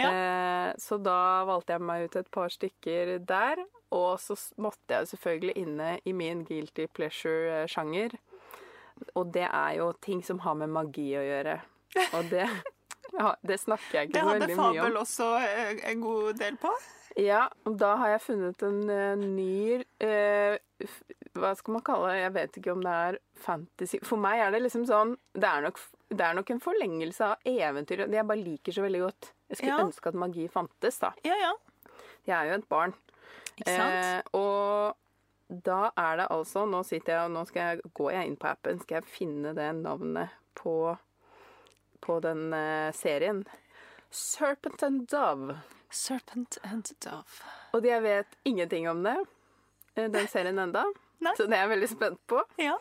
Ja. Eh, så da valgte jeg meg ut et par stykker der. Og så måtte jeg selvfølgelig inne i min guilty pleasure-sjanger. Og det er jo ting som har med magi å gjøre. Og det, ja, det snakker jeg ikke så veldig mye om. Det hadde Fabel også eh, en god del på. Ja, og da har jeg funnet en uh, ny uh, Hva skal man kalle det? Jeg vet ikke om det er fantasy For meg er det liksom sånn Det er nok, det er nok en forlengelse av eventyr. Det jeg bare liker så veldig godt. Jeg skulle Ja. ønske at magi fantes, da. Ja, ja. Jeg er jo et barn. Ikke sant? Eh, og da er det altså Nå sitter jeg og nå skal jeg, går jeg inn på appen. Skal jeg finne det navnet på, på den eh, serien. Serpent and Dove. Serpent and Dove. Og jeg vet ingenting om det, eh, den serien enda. Nei. Så det er jeg veldig spent på. Ja.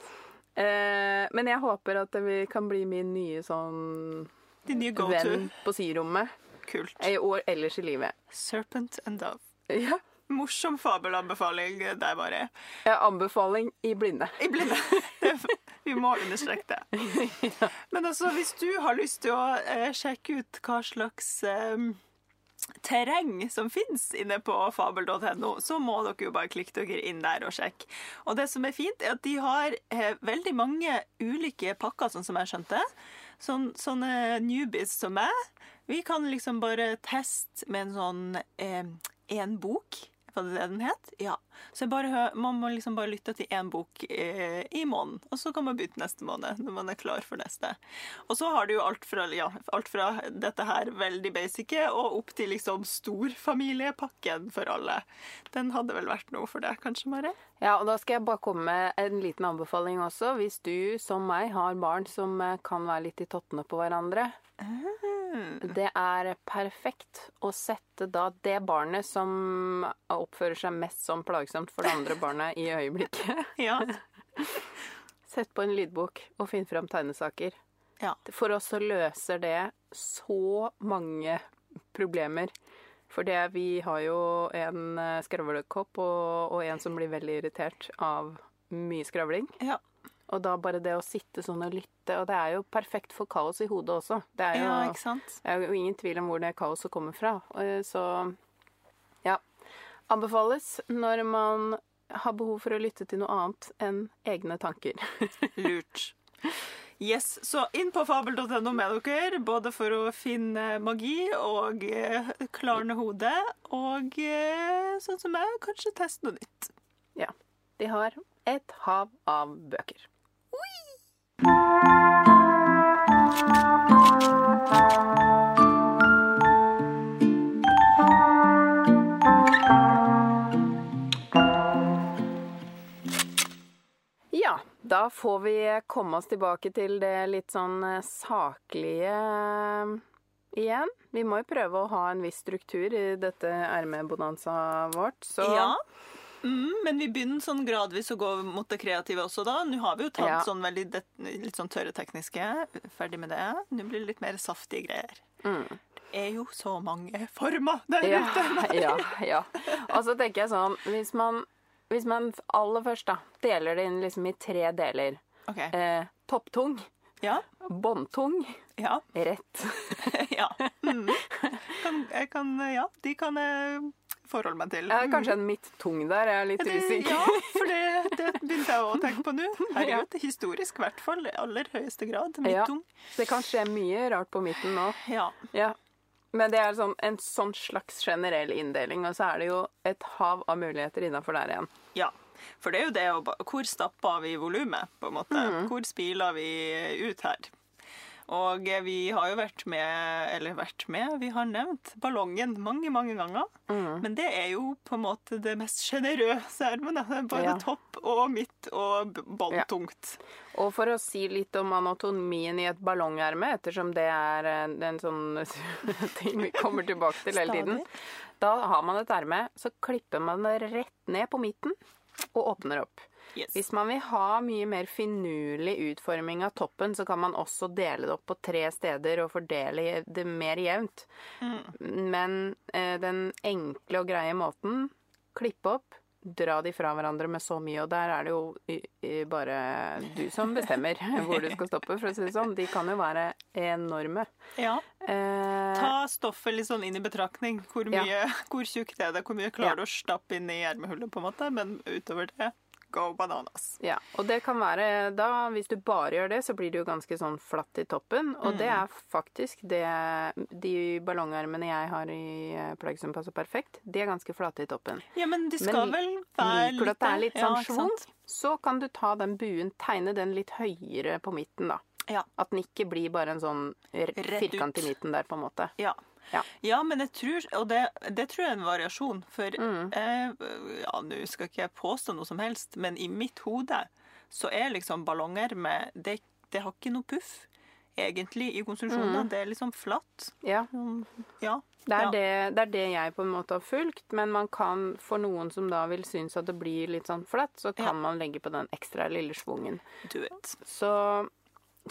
Eh, men jeg håper at det kan bli min nye sånn Din nye go-to. venn på sirommet. Kult. I år ellers i livet. Serpent and Dove. Ja. Morsom fabelanbefaling der bare. Ja, Anbefaling i blinde. I blinde. Vi må understreke det. Men altså, hvis du har lyst til å eh, sjekke ut hva slags eh, terreng som finnes inne på fabel.no, så må dere jo bare klikke dere inn der og sjekke. Og det som er fint, er at de har eh, veldig mange ulike pakker, sånn som jeg skjønte. Sånn, sånne newbies som meg. Vi kan liksom bare teste med en sånn en bok. Var det det den het? Ja. Så bare, man må liksom bare lytte til én bok eh, i måneden, og så kan man bytte neste måned når man er klar for neste. Og så har du jo alt fra, ja, alt fra dette her veldig basice og opp til liksom storfamiliepakken for alle. Den hadde vel vært noe for deg, kanskje, Mari? Ja, og da skal jeg bare komme med en liten anbefaling også. Hvis du, som meg, har barn som eh, kan være litt i tottene på hverandre. Det er perfekt å sette da det barnet som oppfører seg mest som plagsomt for det andre barnet i øyeblikket. Ja. Sett på en lydbok og finn fram tegnesaker. Ja. For oss så løser det så mange problemer. For det, vi har jo en eh, skravlekopp og, og en som blir veldig irritert av mye skravling. Ja. Og da bare det å sitte sånn og lytte, og det er jo perfekt for kaos i hodet også. Det er jo, ja, ikke sant? det er jo ingen tvil om hvor det kaoset kommer fra. Så ja. Anbefales når man har behov for å lytte til noe annet enn egne tanker. Lurt. Yes, Så inn på fabel.no med dere, både for å finne magi og eh, klarne hodet, og eh, sånn som meg, kanskje teste noe nytt. Ja. De har et hav av bøker. Ja, da får vi komme oss tilbake til det litt sånn eh, saklige eh, igjen. Vi må jo prøve å ha en viss struktur i dette ermebonanza vårt, så Ja. Mm, men vi begynner sånn gradvis å gå mot det kreative også, da. Nå har vi jo tatt Ja. sånn veldig det, litt sånn tørre tekniske. Ferdig med det. Nå blir det litt mer saftige greier. Mm. Det er jo så mange former der Ja, ute. ja, ja. Og så tenker jeg sånn Hvis man, hvis man aller først da deler det inn liksom i tre deler Okay. eh, Topptung, Ja. båndtung, Ja. rett. ja. Mm. Kan, jeg kan Ja, de kan jeg forholde meg til. Mm. kanskje en midttung der, jeg er litt Det- usikker. Ja, for det, det begynte jeg å tenke på nå. Herregud, historisk i hvert fall. I aller høyeste grad. Ja. Det kan skje mye rart på midten nå. Ja. Ja. Men det er sånn, en sånn slags generell inndeling, og så er det jo et hav av muligheter innafor der igjen. ja. For det er jo det å Hvor stapper vi volumet, på en måte? Hvor spiler vi ut her? Og vi har jo vært med, eller vært med, vi har nevnt ballongen mange, mange ganger. Men det er jo på en måte det mest sjenerøse ermet. Både Ja. topp og midt og balltungt. Ja. Og for å si litt om anatomien i et ballongerme, ettersom det er en sånn ting vi kommer tilbake til hele tiden. Da har man et erme, så klipper man det rett ned på midten og åpner opp. Yes. Hvis man vil ha mye mer finurlig utforming av toppen, så kan man også dele det opp på tre steder og fordele det mer jevnt. Men eh, den enkle og greie måten klippe opp, dra de fra hverandre med så mye, og der er det jo bare du som bestemmer hvor du skal stoppe, for å si det sånn. De kan jo være enorme. Ja. Eh, Ta stoffet litt sånn inn i betraktning. Hvor, Ja. hvor tjukt er det? Hvor mye klarer du å stappe inn i ermehullet, på en måte? Men utover det, go bananas. Ja, og det kan være da, hvis du bare gjør det, så blir det jo ganske sånn flatt i toppen. Og det er faktisk det De ballongarmene jeg har i eh, plagg som passer perfekt, de er ganske flate i toppen. Ja, men de skal Men vel være at det er litt sånn ja, schwung, så kan du ta den buen, tegne den litt høyere på midten, da. Ja. At den ikke blir bare en sånn firkant i midten der, på en måte. Ja. Ja. Ja, men jeg tror, og det, det tror jeg er en variasjon, for Mm. eh, ja, nå skal ikke jeg påstå noe som helst, men i mitt hode så er liksom ballongerme det, det har ikke noe puff, egentlig, i konstruksjonen. Det er liksom flatt. Ja. Mm, Ja. Det er, ja. det, det er det jeg på en måte har fulgt, men man kan, for noen som da vil synes at det blir litt sånn flatt, så kan Ja. man legge på den ekstra lille schwungen. Så,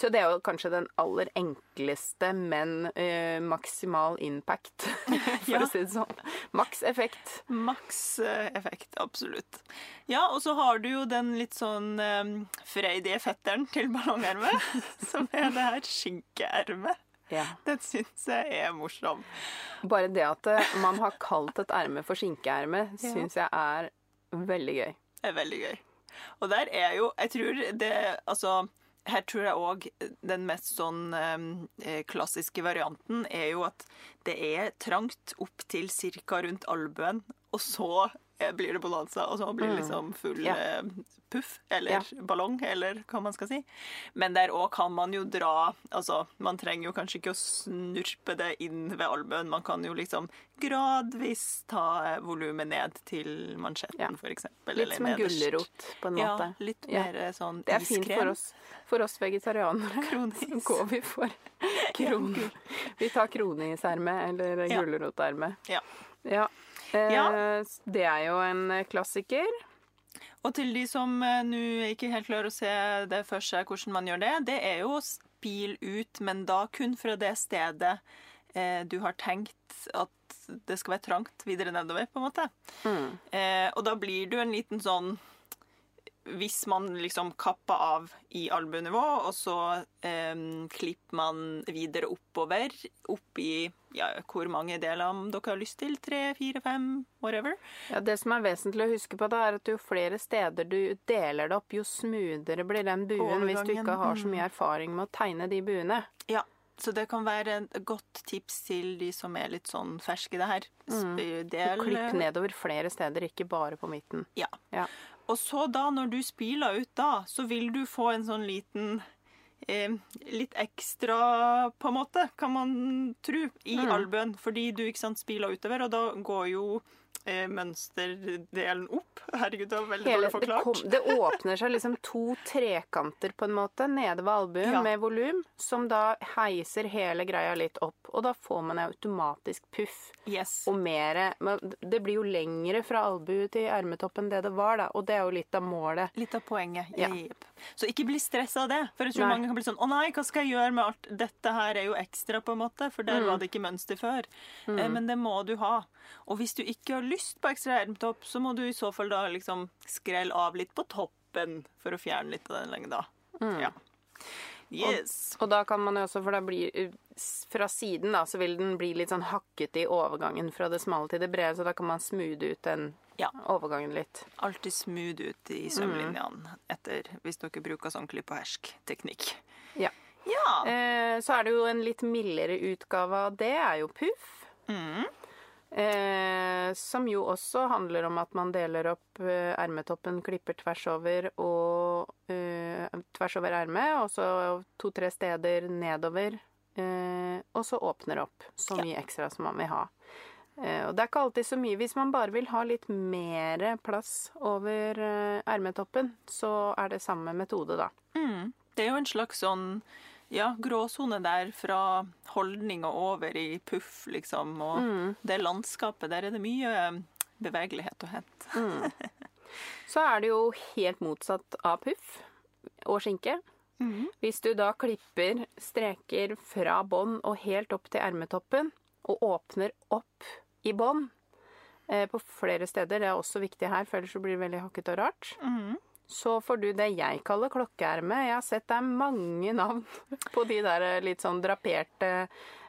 så det er jo kanskje den aller enkleste, men eh, maksimal impact, for Ja. å si det sånn. Maks effekt. Maks eh, effekt, absolutt. Ja, og så har du jo den litt sånn eh, freidige fetteren til ballongermet, som er det her skinkeermet. Ja. Den syns jeg er morsom. Bare det at eh, man har kalt et erme for skinkeerme, Ja. syns jeg er veldig gøy. Det er veldig gøy. Og der er jo Jeg tror det Altså, her tror jeg òg den mest sånn eh, klassiske varianten er jo at det er trangt opp til ca. rundt albuen, og så eh, blir det bonanza, og så blir det liksom full Ja. eh, puff, eller Ja. ballong, eller hva man skal si. Men der òg kan man jo dra Altså, man trenger jo kanskje ikke å snurpe det inn ved albuen, man kan jo liksom gradvis ta eh, volumet ned til mansjetten, Ja. eksempel. Litt som en gulrot, på en Ja, måte. litt Ja. mer sånn Det er fint for oss, for oss vegetarianere. Kronis. Så går vi for kronis Vi tar kroniserme eller gulroterme. Ja. Ja. Eh, Ja. Det er jo en eh, klassiker. Og til de som eh, nå ikke helt klarer å se det for seg hvordan man gjør det, det er jo å spile ut, men da kun fra det stedet eh, du har tenkt at det skal være trangt videre nedover, på en måte. Mm. Eh, og da blir du en liten sånn Hvis man liksom kapper av i albuenivå, og så eh, klipper man videre oppover, opp i ja, hvor mange deler dere har lyst til? Tre, fire, fem, whatever. Ja, det som er vesentlig å huske på, da, er at jo flere steder du deler det opp, jo smoothere blir den buen hvis du ikke har så mye erfaring med å tegne de buene. Ja, så det kan være et godt tips til de som er litt sånn ferske i det her. Mm. Del, Klipp nedover flere steder, ikke bare på midten. Ja. Ja. Og så da, når du spiler ut da, så vil du få en sånn liten eh, Litt ekstra, på en måte, kan man tro, i Mm. albuen. Fordi du ikke sant, spiler utover, og da går jo mønsterdelen opp. Herregud, det var veldig Hele, dårlig det, forklart. kom, det åpner seg liksom to trekanter på en måte nede ved albuen Ja. med volum, som da heiser hele greia litt opp. Og da får man automatisk puff. Yes. Og mer Det blir jo lengre fra albue til ermetopp enn det det var, da. Og det er jo litt av målet. Litt av poenget. Ja. Så ikke bli stressa av det. For jeg tror Nei. mange kan bli sånn Å nei, hva skal jeg gjøre med alt Dette her er jo ekstra, på en måte, for der Mm. var det ikke mønster før. Mm. men det må du ha. Og hvis du ikke har lyst på ekstra ermetopp, så må du i så fall da liksom skrelle av litt på toppen for å fjerne litt av den lengda. Ja. Yes. Og da kan man jo også, for da blir Fra siden da, så vil den bli litt sånn hakkete i overgangen fra det smale til det brede, så da kan man smoothe ut den Ja. overgangen litt. Alltid smooth ut i sømlinjene etter hvis dere bruker sånn klipp og hersk-teknikk. Ja. Ja. Eh, så er det jo en litt mildere utgave av det, er jo puff. Mm. Eh, som jo også handler om at man deler opp eh, ermetoppen, klipper tvers over og eh, tvers over ermet, og så to-tre steder nedover, eh, og så åpner opp så mye ekstra som man vil ha. Eh, og det er ikke alltid så mye. Hvis man bare vil ha litt mer plass over eh, ermetoppen, så er det samme metode, da. Mm. Det er jo en slags sånn ja, gråsone der fra holdning og over i puff, liksom. Og Mm. det landskapet, der er det mye bevegelighet å hente. Så er det jo helt motsatt av puff og skinke. Mm. Hvis du da klipper streker fra bånd og helt opp til ermetoppen, og åpner opp i bånd eh, på flere steder, det er også viktig her, for ellers blir det veldig hakket og rart, Mhm. Så får du det jeg kaller klokkeerme. Jeg har sett det er mange navn på de der eh, litt sånn draperte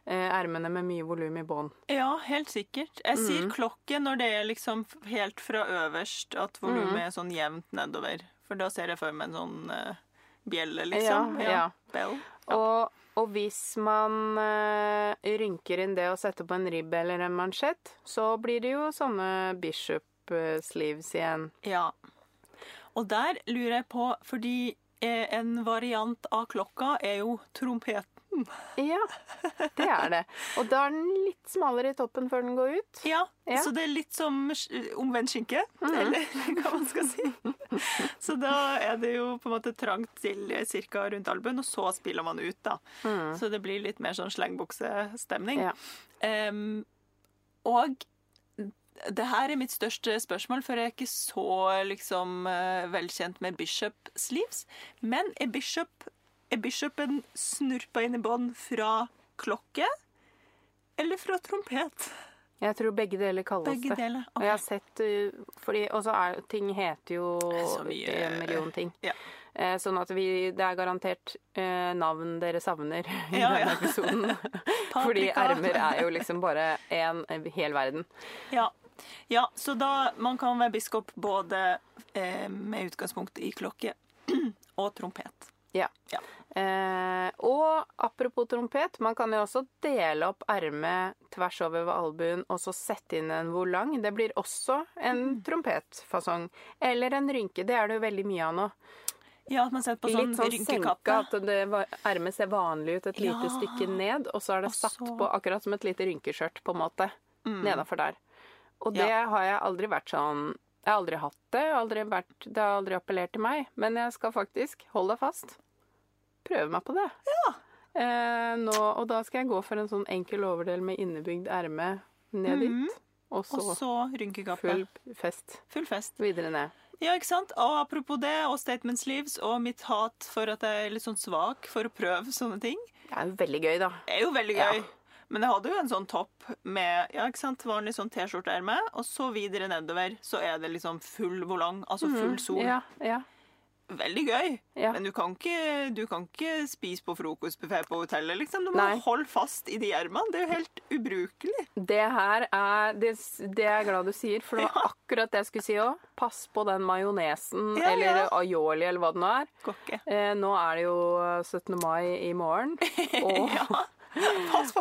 eh, ermene med mye volum i bånd. Ja, helt sikkert. Jeg Mm. sier klokke når det er liksom helt fra øverst at volumet Mm. er sånn jevnt nedover. For da ser jeg for meg en sånn uh, bjelle, liksom. Ja, ja. Bell. Og, og hvis man uh, rynker inn det og setter på en ribb eller en mansjett, så blir det jo sånne bishop sleeves igjen. Ja. Og der lurer jeg på, fordi eh, en variant av klokka er jo trompeten. Ja, det er det. Og da er den litt smalere i toppen før den går ut. Ja, Ja. så det er litt som omvendt skinke, eller hva man skal si. Så da er det jo på en måte trangt til ca. rundt albuen, og så spiller man ut, da. Så det blir litt mer sånn slengbuksestemning. Ja. Um, og det her er mitt største spørsmål, for jeg er ikke så liksom eh, velkjent med bishop sleeves. Men er bishop er bishopen snurpa inn i bånd fra klokke eller fra trompet? Jeg tror begge deler kalles Begge det. deler. Og jeg har sett uh, fordi, Og så er ting heter jo mye, en million ting. ja. Eh, sånn at vi Det er garantert eh, navn dere savner i Ja, denne ja. episoden. Fordi ermer er jo liksom bare en hel verden. Ja. Ja, så da man kan være biskop både eh, med utgangspunkt i klokke og trompet. Ja. Ja. Eh, og apropos trompet, man kan jo også dele opp ermet tvers over ved albuen og så sette inn en volang. Det blir også en Mm. trompetfasong. Eller en rynke. Det er det jo veldig mye av nå. Ja, at man setter på sånn, Litt sånn senka, at det ermet ser vanlig ut et lite Ja. stykke ned, og så er det Også... satt på akkurat som et lite rynkeskjørt, på en måte. Mm. Nedafor der. Og det har jeg aldri vært sånn Jeg har aldri hatt det. Aldri vært, det har aldri appellert til meg. Men jeg skal faktisk, hold deg fast, prøve meg på det. Eh, nå, og da skal jeg gå for en sånn enkel overdel med innebygd erme ned Mhm. dit. Og så, Og så rynkegapet. full fest Full fest. videre ned. Ja, ikke sant? Og apropos det, og Statements Leaves og mitt hat for at jeg er litt sånn svak for å prøve sånne ting, Det er jo veldig gøy, da. Det er jo veldig Ja. Men jeg hadde jo en sånn topp med ja, ikke sant, vanlig sånn T-skjorteerme, og så videre nedover så er det liksom full volang, altså full sol. Ja, ja, Veldig gøy. Men du kan ikke, du kan ikke spise på frokostbuffé på hotellet, liksom. Du må Nei. holde fast i de ermene. Det er jo helt ubrukelig. Det her er det, det er jeg glad du sier, for det var akkurat det jeg skulle si òg. Pass på den majonesen eller aioli eller hva det nå er. Eh, nå er det jo 17. mai i morgen, og.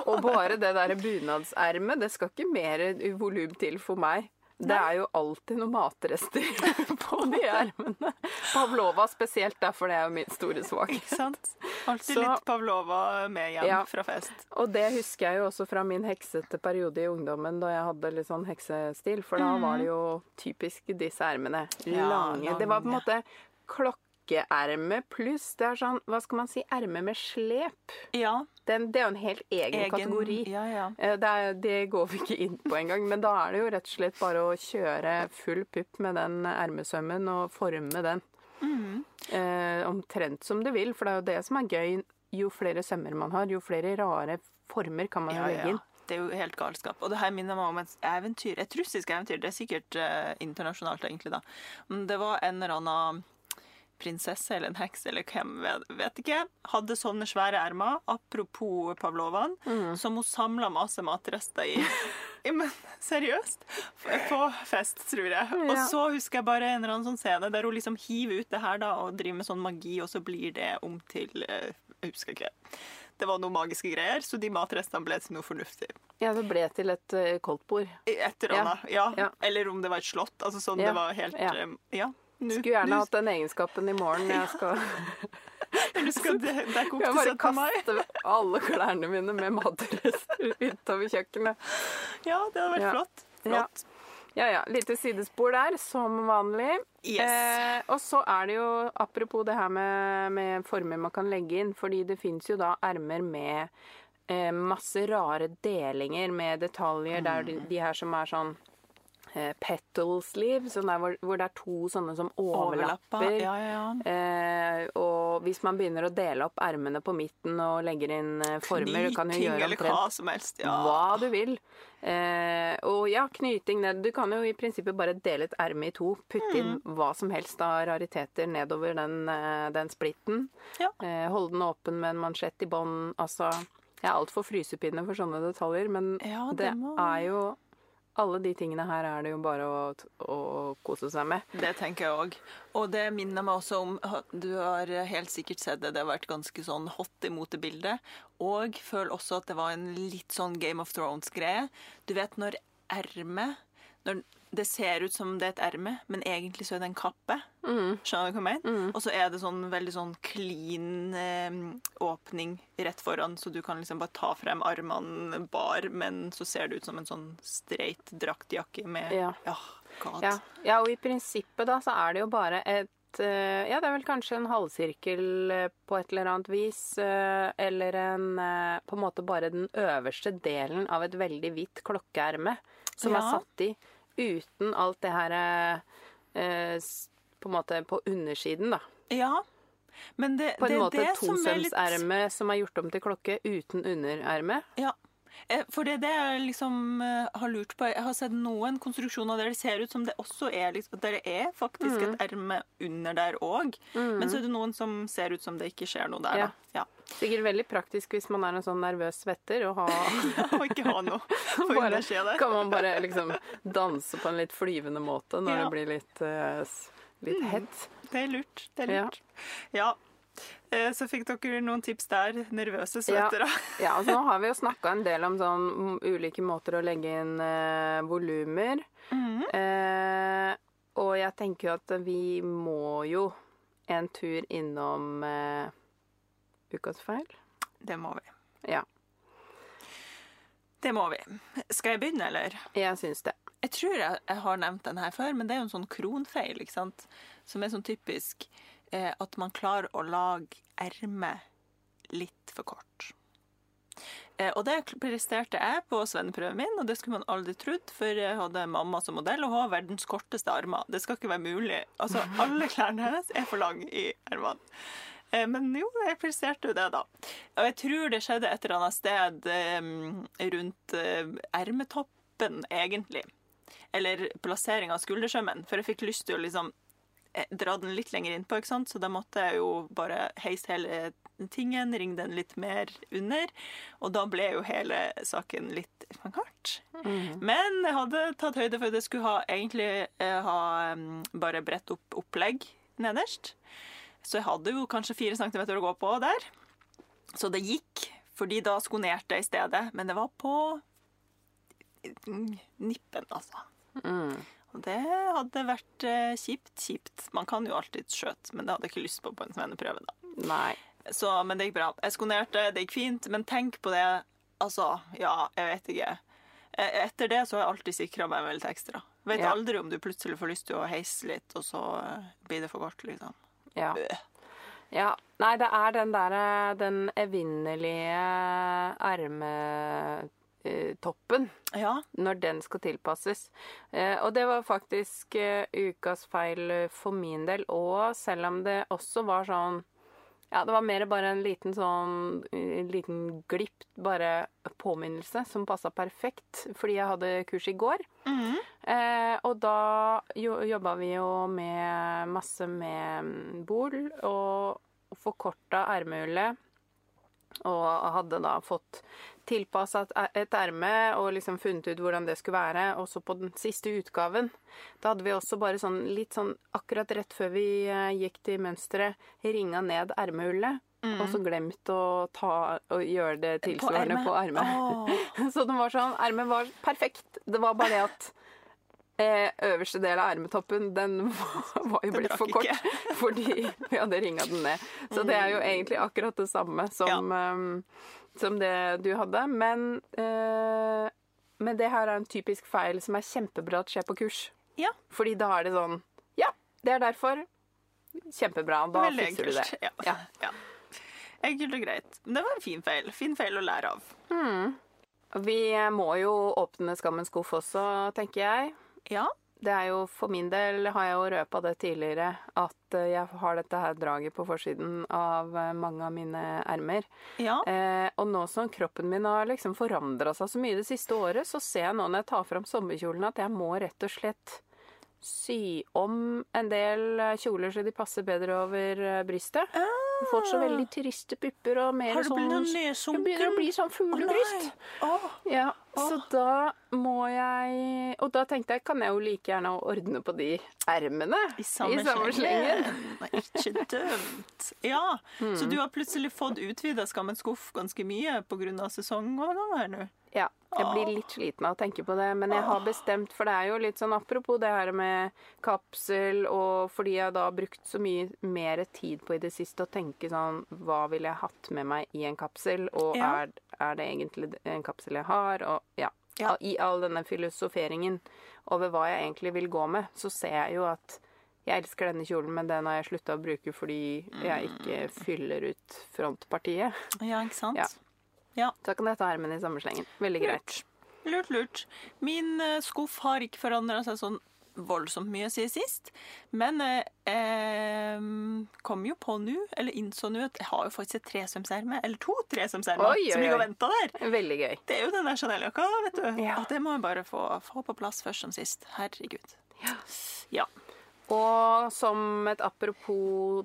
Og bare det derre bunadsermet, det skal ikke mer volum til for meg. Det er jo alltid noen matrester på de ermene. Pavlova spesielt, derfor det er jo min store svakhet. Ikke sant? Alltid litt Pavlova med hjem Ja. fra fest. Og det husker jeg jo også fra min heksete periode i ungdommen, da jeg hadde litt sånn heksestil. For da var det jo typisk disse ermene. Lange. Det var på en måte måte klokkeerme pluss det er sånn, hva skal man si, erme med slep. Ja. Den, det er jo en helt egen, Egen kategori. Ja, ja. Eh, Det, er, det går vi ikke inn på engang, men da er det jo rett og slett bare å kjøre full pupp med den ermesømmen og forme den. Mhm. Eh, omtrent som du vil, for det er jo det som er gøy. Jo flere sømmer man har, jo flere rare former kan man Ja, legge ja. inn. Det er jo helt galskap. Og det her minner meg om et eventyr, et russisk eventyr. Det er sikkert eh, internasjonalt, egentlig, da. Men det var en eller annen prinsesse eller en heks eller hvem, vet, ikke, hadde sånne svære ermer, apropos Pavlovan, Mm. som hun samla masse matrester i. Men seriøst? På fest, tror jeg. Og så husker jeg bare en eller annen sånn scene der hun liksom hiver ut det her da, og driver med sånn magi, og så blir det om til eh, Jeg husker ikke. det var noen magiske greier, så de matrestene ble til noe fornuftig. Ja, det ble til et uh, koldtbord. Et eller annet. Ja. Ja. Eller om det var et slott. Altså sånn Ja. det var helt Ja. eh, Ja. Nu, Skulle gjerne hatt den egenskapen i morgen. Jeg skal, Du skal de- dekke opp jeg til bare 17. mai. kaste alle klærne mine med matrester utover kjøkkenet. Ja, det hadde vært Ja. flott. Ja. Flott. Ja ja, lite sidespor der, som vanlig. Yes. Eh, og så er det jo, apropos det her med, med former man kan legge inn, fordi det fins jo da ermer med eh, masse rare delinger med detaljer der de, de her som er sånn eh, petal sleeve, sånn hvor, hvor det er to sånne som overlapper. Ja, ja, ja. Eh, og hvis man begynner å dele opp ermene på midten og legger inn former former, du kan jo gjøre eller hva som helst. Ja. hva du vil. Eh, og ja, knyting. Du kan jo i prinsippet bare dele et erme i to. Putte inn Mm. hva som helst av rariteter nedover den, eh, den splitten. Ja. Eh, holde den åpen med en mansjett i bånn. Altså Jeg er altfor frysepinne for sånne detaljer, men det det må- er jo Alle de tingene her er det jo bare å, å kose seg med. Det tenker jeg òg. Og det minner meg også om Du har helt sikkert sett det. Det har vært ganske sånn hot i motebildet. Og føler også at det var en litt sånn Game of Thrones-greie. Du vet når ermet det ser ut som det er et erme, men egentlig så er det en kappe. Skjønner du hva jeg mener? Og så er det sånn veldig sånn clean eh, åpning rett foran, så du kan liksom bare ta frem armene bar, men så ser det ut som en sånn streit draktjakke med Ja. Ja, Ja. ja, og i prinsippet da så er det jo bare et eh, Ja, det er vel kanskje en halvsirkel eh, på et eller annet vis. eh, Eller en På en måte bare den øverste delen av et veldig hvitt klokkeerme som er satt i uten alt det her eh, På en måte på undersiden, da. Ja, men det, På en det måte er litt som er gjort om til klokke uten undererme. Ja. Eh, For det er det jeg liksom eh, har lurt på. Jeg har sett noen konstruksjoner der det ser ut som det også er liksom, Der det er faktisk Mm. et erme under der òg. Men så er det noen som ser ut som det ikke skjer noe der. Ja. Da. Ja. Sikkert veldig praktisk hvis man er en sånn nervøs svetter og har Og ikke ha noe bare, kan man bare liksom danse på en litt flyvende måte når Ja. det blir litt, uh, litt mm. hett. Det er lurt. Det er Ja. lurt. Ja. Eh, Så fikk dere noen tips der. Nervøse Ja. da. Ja, altså Nå har vi jo snakka en del om sånn ulike måter å legge inn eh, volumer. Mm. Eh, og jeg tenker jo at vi må jo en tur innom eh, ukas feil. Det må vi. Ja, Det må vi. Skal jeg begynne, eller? jeg syns det. Jeg tror jeg, jeg har nevnt den her før, men det er jo en sånn kronfeil, ikke sant? Som er sånn typisk eh, at man klarer å lage ermet litt for kort. Eh, og det presterte jeg på svenneprøven min, og det skulle man aldri trodd, for jeg hadde mamma som modell, og hun har verdens korteste armer. Det skal ikke være mulig. Altså, alle klærne hennes er for lange i ermene. Eh, Men jo, jeg presterte jo det, da. Og jeg tror det skjedde et eller annet sted eh, rundt ermetoppen, egentlig. Eller plassering av skuldersømmen. For jeg fikk lyst til å liksom dra den litt lenger innpå, ikke sant? så da måtte jeg jo bare heise hele tingen, ringe den litt mer under. Og da ble jo hele saken litt kart. Men jeg hadde tatt høyde for at jeg skulle ha, egentlig eh, ha mm, bare bredt opp opplegg nederst. Så jeg hadde jo kanskje fire centimeter å gå på der. Så det gikk, fordi da skonerte jeg i stedet. Men det var på mm, nippen, altså. Og det hadde vært eh, kjipt, kjipt. Man kan jo alltid skjøte, men det hadde jeg ikke lyst på på en svenneprøve. da. Nei. Så, men det gikk bra. Jeg skonerte, det gikk fint. Men tenk på det. Altså, ja, jeg vet ikke. Eh, Etter det så har jeg alltid sikra meg vel litt ekstra. Vet Ja. aldri om du plutselig får lyst til å heise litt, og så eh, blir det for kort, liksom. Ja. Ja. Nei, det er den derre Den evinnelige ermetoppen. Ja. Når den skal tilpasses. Eh, og det var faktisk eh, ukas feil eh, for min del òg, selv om det også var sånn Ja, det var mer bare en liten sånn en liten glipp, bare påminnelse, som passa perfekt, fordi jeg hadde kurs i går. Mhm. Eh, og da jo, jobba vi jo med masse med mm, bol og forkorta ermehullet. Og hadde da fått tilpassa et erme og liksom funnet ut hvordan det skulle være. Og så på den siste utgaven, da hadde vi også bare sånn litt sånn akkurat rett før vi eh, gikk til mønsteret, ringa ned ermehullet. og så glemt å ta gjøre det tilsvarende på ermet. Åh. Så den var sånn, ermet var perfekt. Det var bare det at øverste del av ermetoppen, den var, var jo blitt for kort. ikke. Fordi vi hadde ringa den ned. Så det er jo egentlig akkurat det samme som, eh, som det du hadde. Men, eh, men det her er en typisk feil som er kjempebra at skjer på kurs. Ja. Fordi da er det sånn Ja, det er derfor. Kjempebra. Da Veldig fikser du det. Ja. Ja. ja. Enkelt og greit. Men det var en fin feil. Fin feil å lære av. Vi må jo åpne skammens skuff også, tenker jeg. Ja. Det er jo For min del har jeg jo røpa det tidligere at eh, jeg har dette her draget på forsiden av eh, mange av mine ermer. Ja. Eh, og nå som kroppen min har liksom forandra seg så mye det siste året, så ser jeg nå når jeg tar fram sommerkjolene at jeg må rett og slett sy om en del eh, kjoler så de passer bedre over brystet. brystet. Jeg fått så veldig triste pupper og mer sånn Har du sånn blitt nedsunken? begynner å bli sånn fuglebryst. Åh. Ja, så da må jeg Og da tenkte jeg, kan jeg jo like gjerne ordne på de ermene I samme slengen. Nei, Ikke dømt. Ja, så du har plutselig fått utvida Skammens skuff ganske mye pga. sesongovergangen her nå? Ja, jeg blir litt sliten av å tenke på det, men jeg har bestemt, for det er jo litt sånn apropos det her med kapsel, og fordi jeg da har brukt så mye mer tid på i det siste å tenke sånn, hva ville jeg hatt med meg i en kapsel, og Ja. er, er det egentlig en kapsel jeg har, og ja. Ja. I all denne filosoferingen over hva jeg egentlig vil gå med, så ser jeg jo at jeg elsker denne kjolen, men den har jeg slutta å bruke fordi jeg ikke fyller ut frontpartiet. Ja, ikke sant? Ja. Så kan jeg ta ermene i samme slengen. Veldig greit. Lurt, lurt. Min eh, skuff har ikke forandra seg sånn voldsomt mye siden sist. Men jeg eh, kom jo på nå, eller innså nå, at jeg har jo faktisk et tresømserme, eller to tresømsermer, som ligger og venter der. Veldig gøy. Det er jo den der Chanel-jakka, vet du. Ja. At det må jeg bare få, få på plass først som sist. Herregud. Ja. Og som et apropos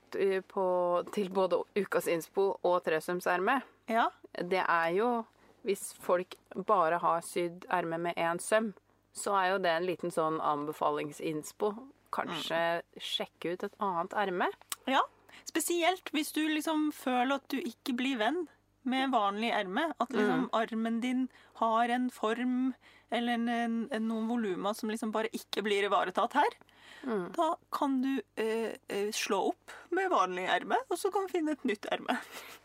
på, til både ukas innspo og tresømserme, Ja. det er jo Hvis folk bare har sydd ermet med én søm, så er jo det en liten sånn anbefalingsinnspo. Kanskje sjekke ut et annet erme. ja. Spesielt hvis du liksom føler at du ikke blir venn med vanlig erme. At liksom armen din har en form eller en, en, en, noen volumer som liksom bare ikke blir ivaretatt her. Da kan du eh, eh, slå opp med vanlig erme, og så kan du finne et nytt erme.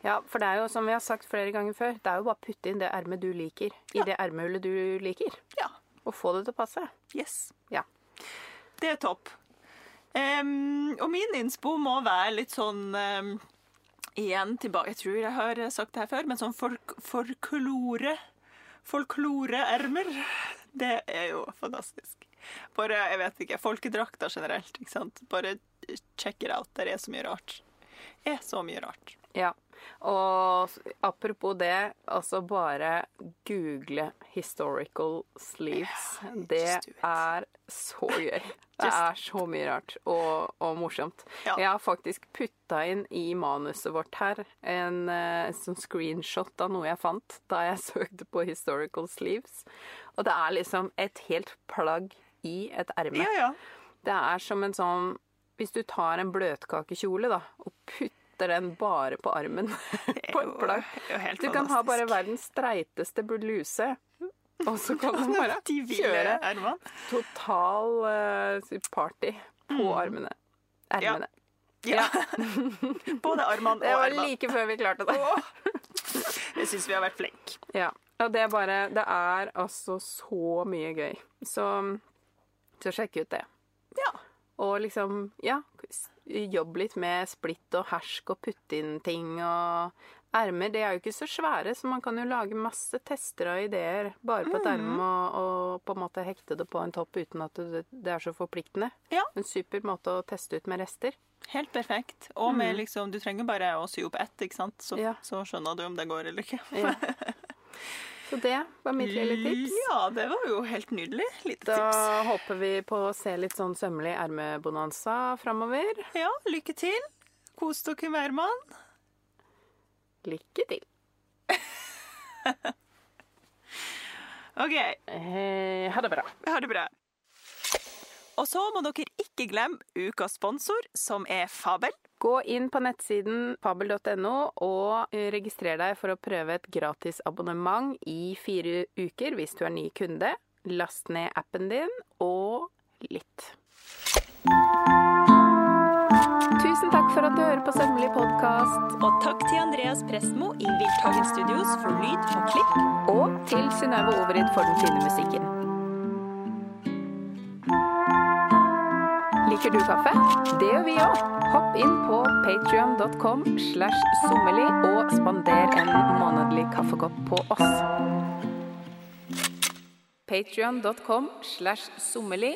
Ja, for det er jo som vi har sagt flere ganger før, det er jo bare å putte inn det ermet du liker, i Ja. det ermehullet du liker. Ja. Og få det til å passe. Yes. Ja. Det er topp. Um, og min innspo må være litt sånn um, Igjen tilbake Jeg tror jeg har sagt det her før, men sånn folk, folklore. Folkloreermer. Det er jo fantastisk. Bare, jeg vet ikke, folkedrakter generelt, ikke sant. Bare check it out. Der er så mye rart. Er så mye rart. Ja. Og apropos det, altså bare google 'historical sleeves'. Det er så gøy. Det er så mye rart og, og morsomt. Jeg har faktisk putta inn i manuset vårt her en en sånn screenshot av noe jeg fant da jeg søkte på 'historical sleeves'. Og det er liksom et helt plagg i et erme. Ja, ja. Det er som en sånn Hvis du tar en bløtkakekjole da, og putter den bare på armen på et plagg Du kan ha bare verdens streiteste bluse, og så kan du bare kjøre total eh, party på armene. Ermene. Ja. Både armene Det var like før vi klarte det. Jeg syns vi har vært flinke. Ja. Og det er bare Det er altså så mye gøy. Så, så sjekk ut det. Ja. Og liksom, ja, jobb litt med splitt og hersk og putte inn ting og Ermer det er jo ikke så svære, så man kan jo lage masse tester og ideer bare på et erme og, og på en måte hekte det på en topp uten at det, det er så forpliktende. Ja. En super måte å teste ut med rester. Helt perfekt. Og med liksom, du trenger bare å sy opp ett, ikke sant? Så, Ja. så skjønner du om det går eller ikke. Ja. Så det var mitt lille tips. Ja, det var jo helt nydelig. Lite Da tips. håper vi på å se litt sånn sømmelig ermebonanza framover. Ja, lykke til. Kos dere med ermene. Lykke til. OK, Eh, ha det bra. ha det bra. Og så må dere ikke glemme ukas sponsor, som er Fabel, Gå inn på nettsiden fabel.no og registrer deg for å prøve et gratis abonnement i fire uker hvis du er ny kunde. Last ned appen din og lytt. Tusen takk for at du hører på Sømmelig podkast. Og takk til Andreas Prestmo i Wildtagen Studios for lyd og klipp. Og til Synnøve Overid for den fine musikken. Liker du kaffe? Det gjør vi òg. Hopp inn på patrion.com slash sommerli og spander en månedlig kaffekopp på oss. Patrion.com slash sommerli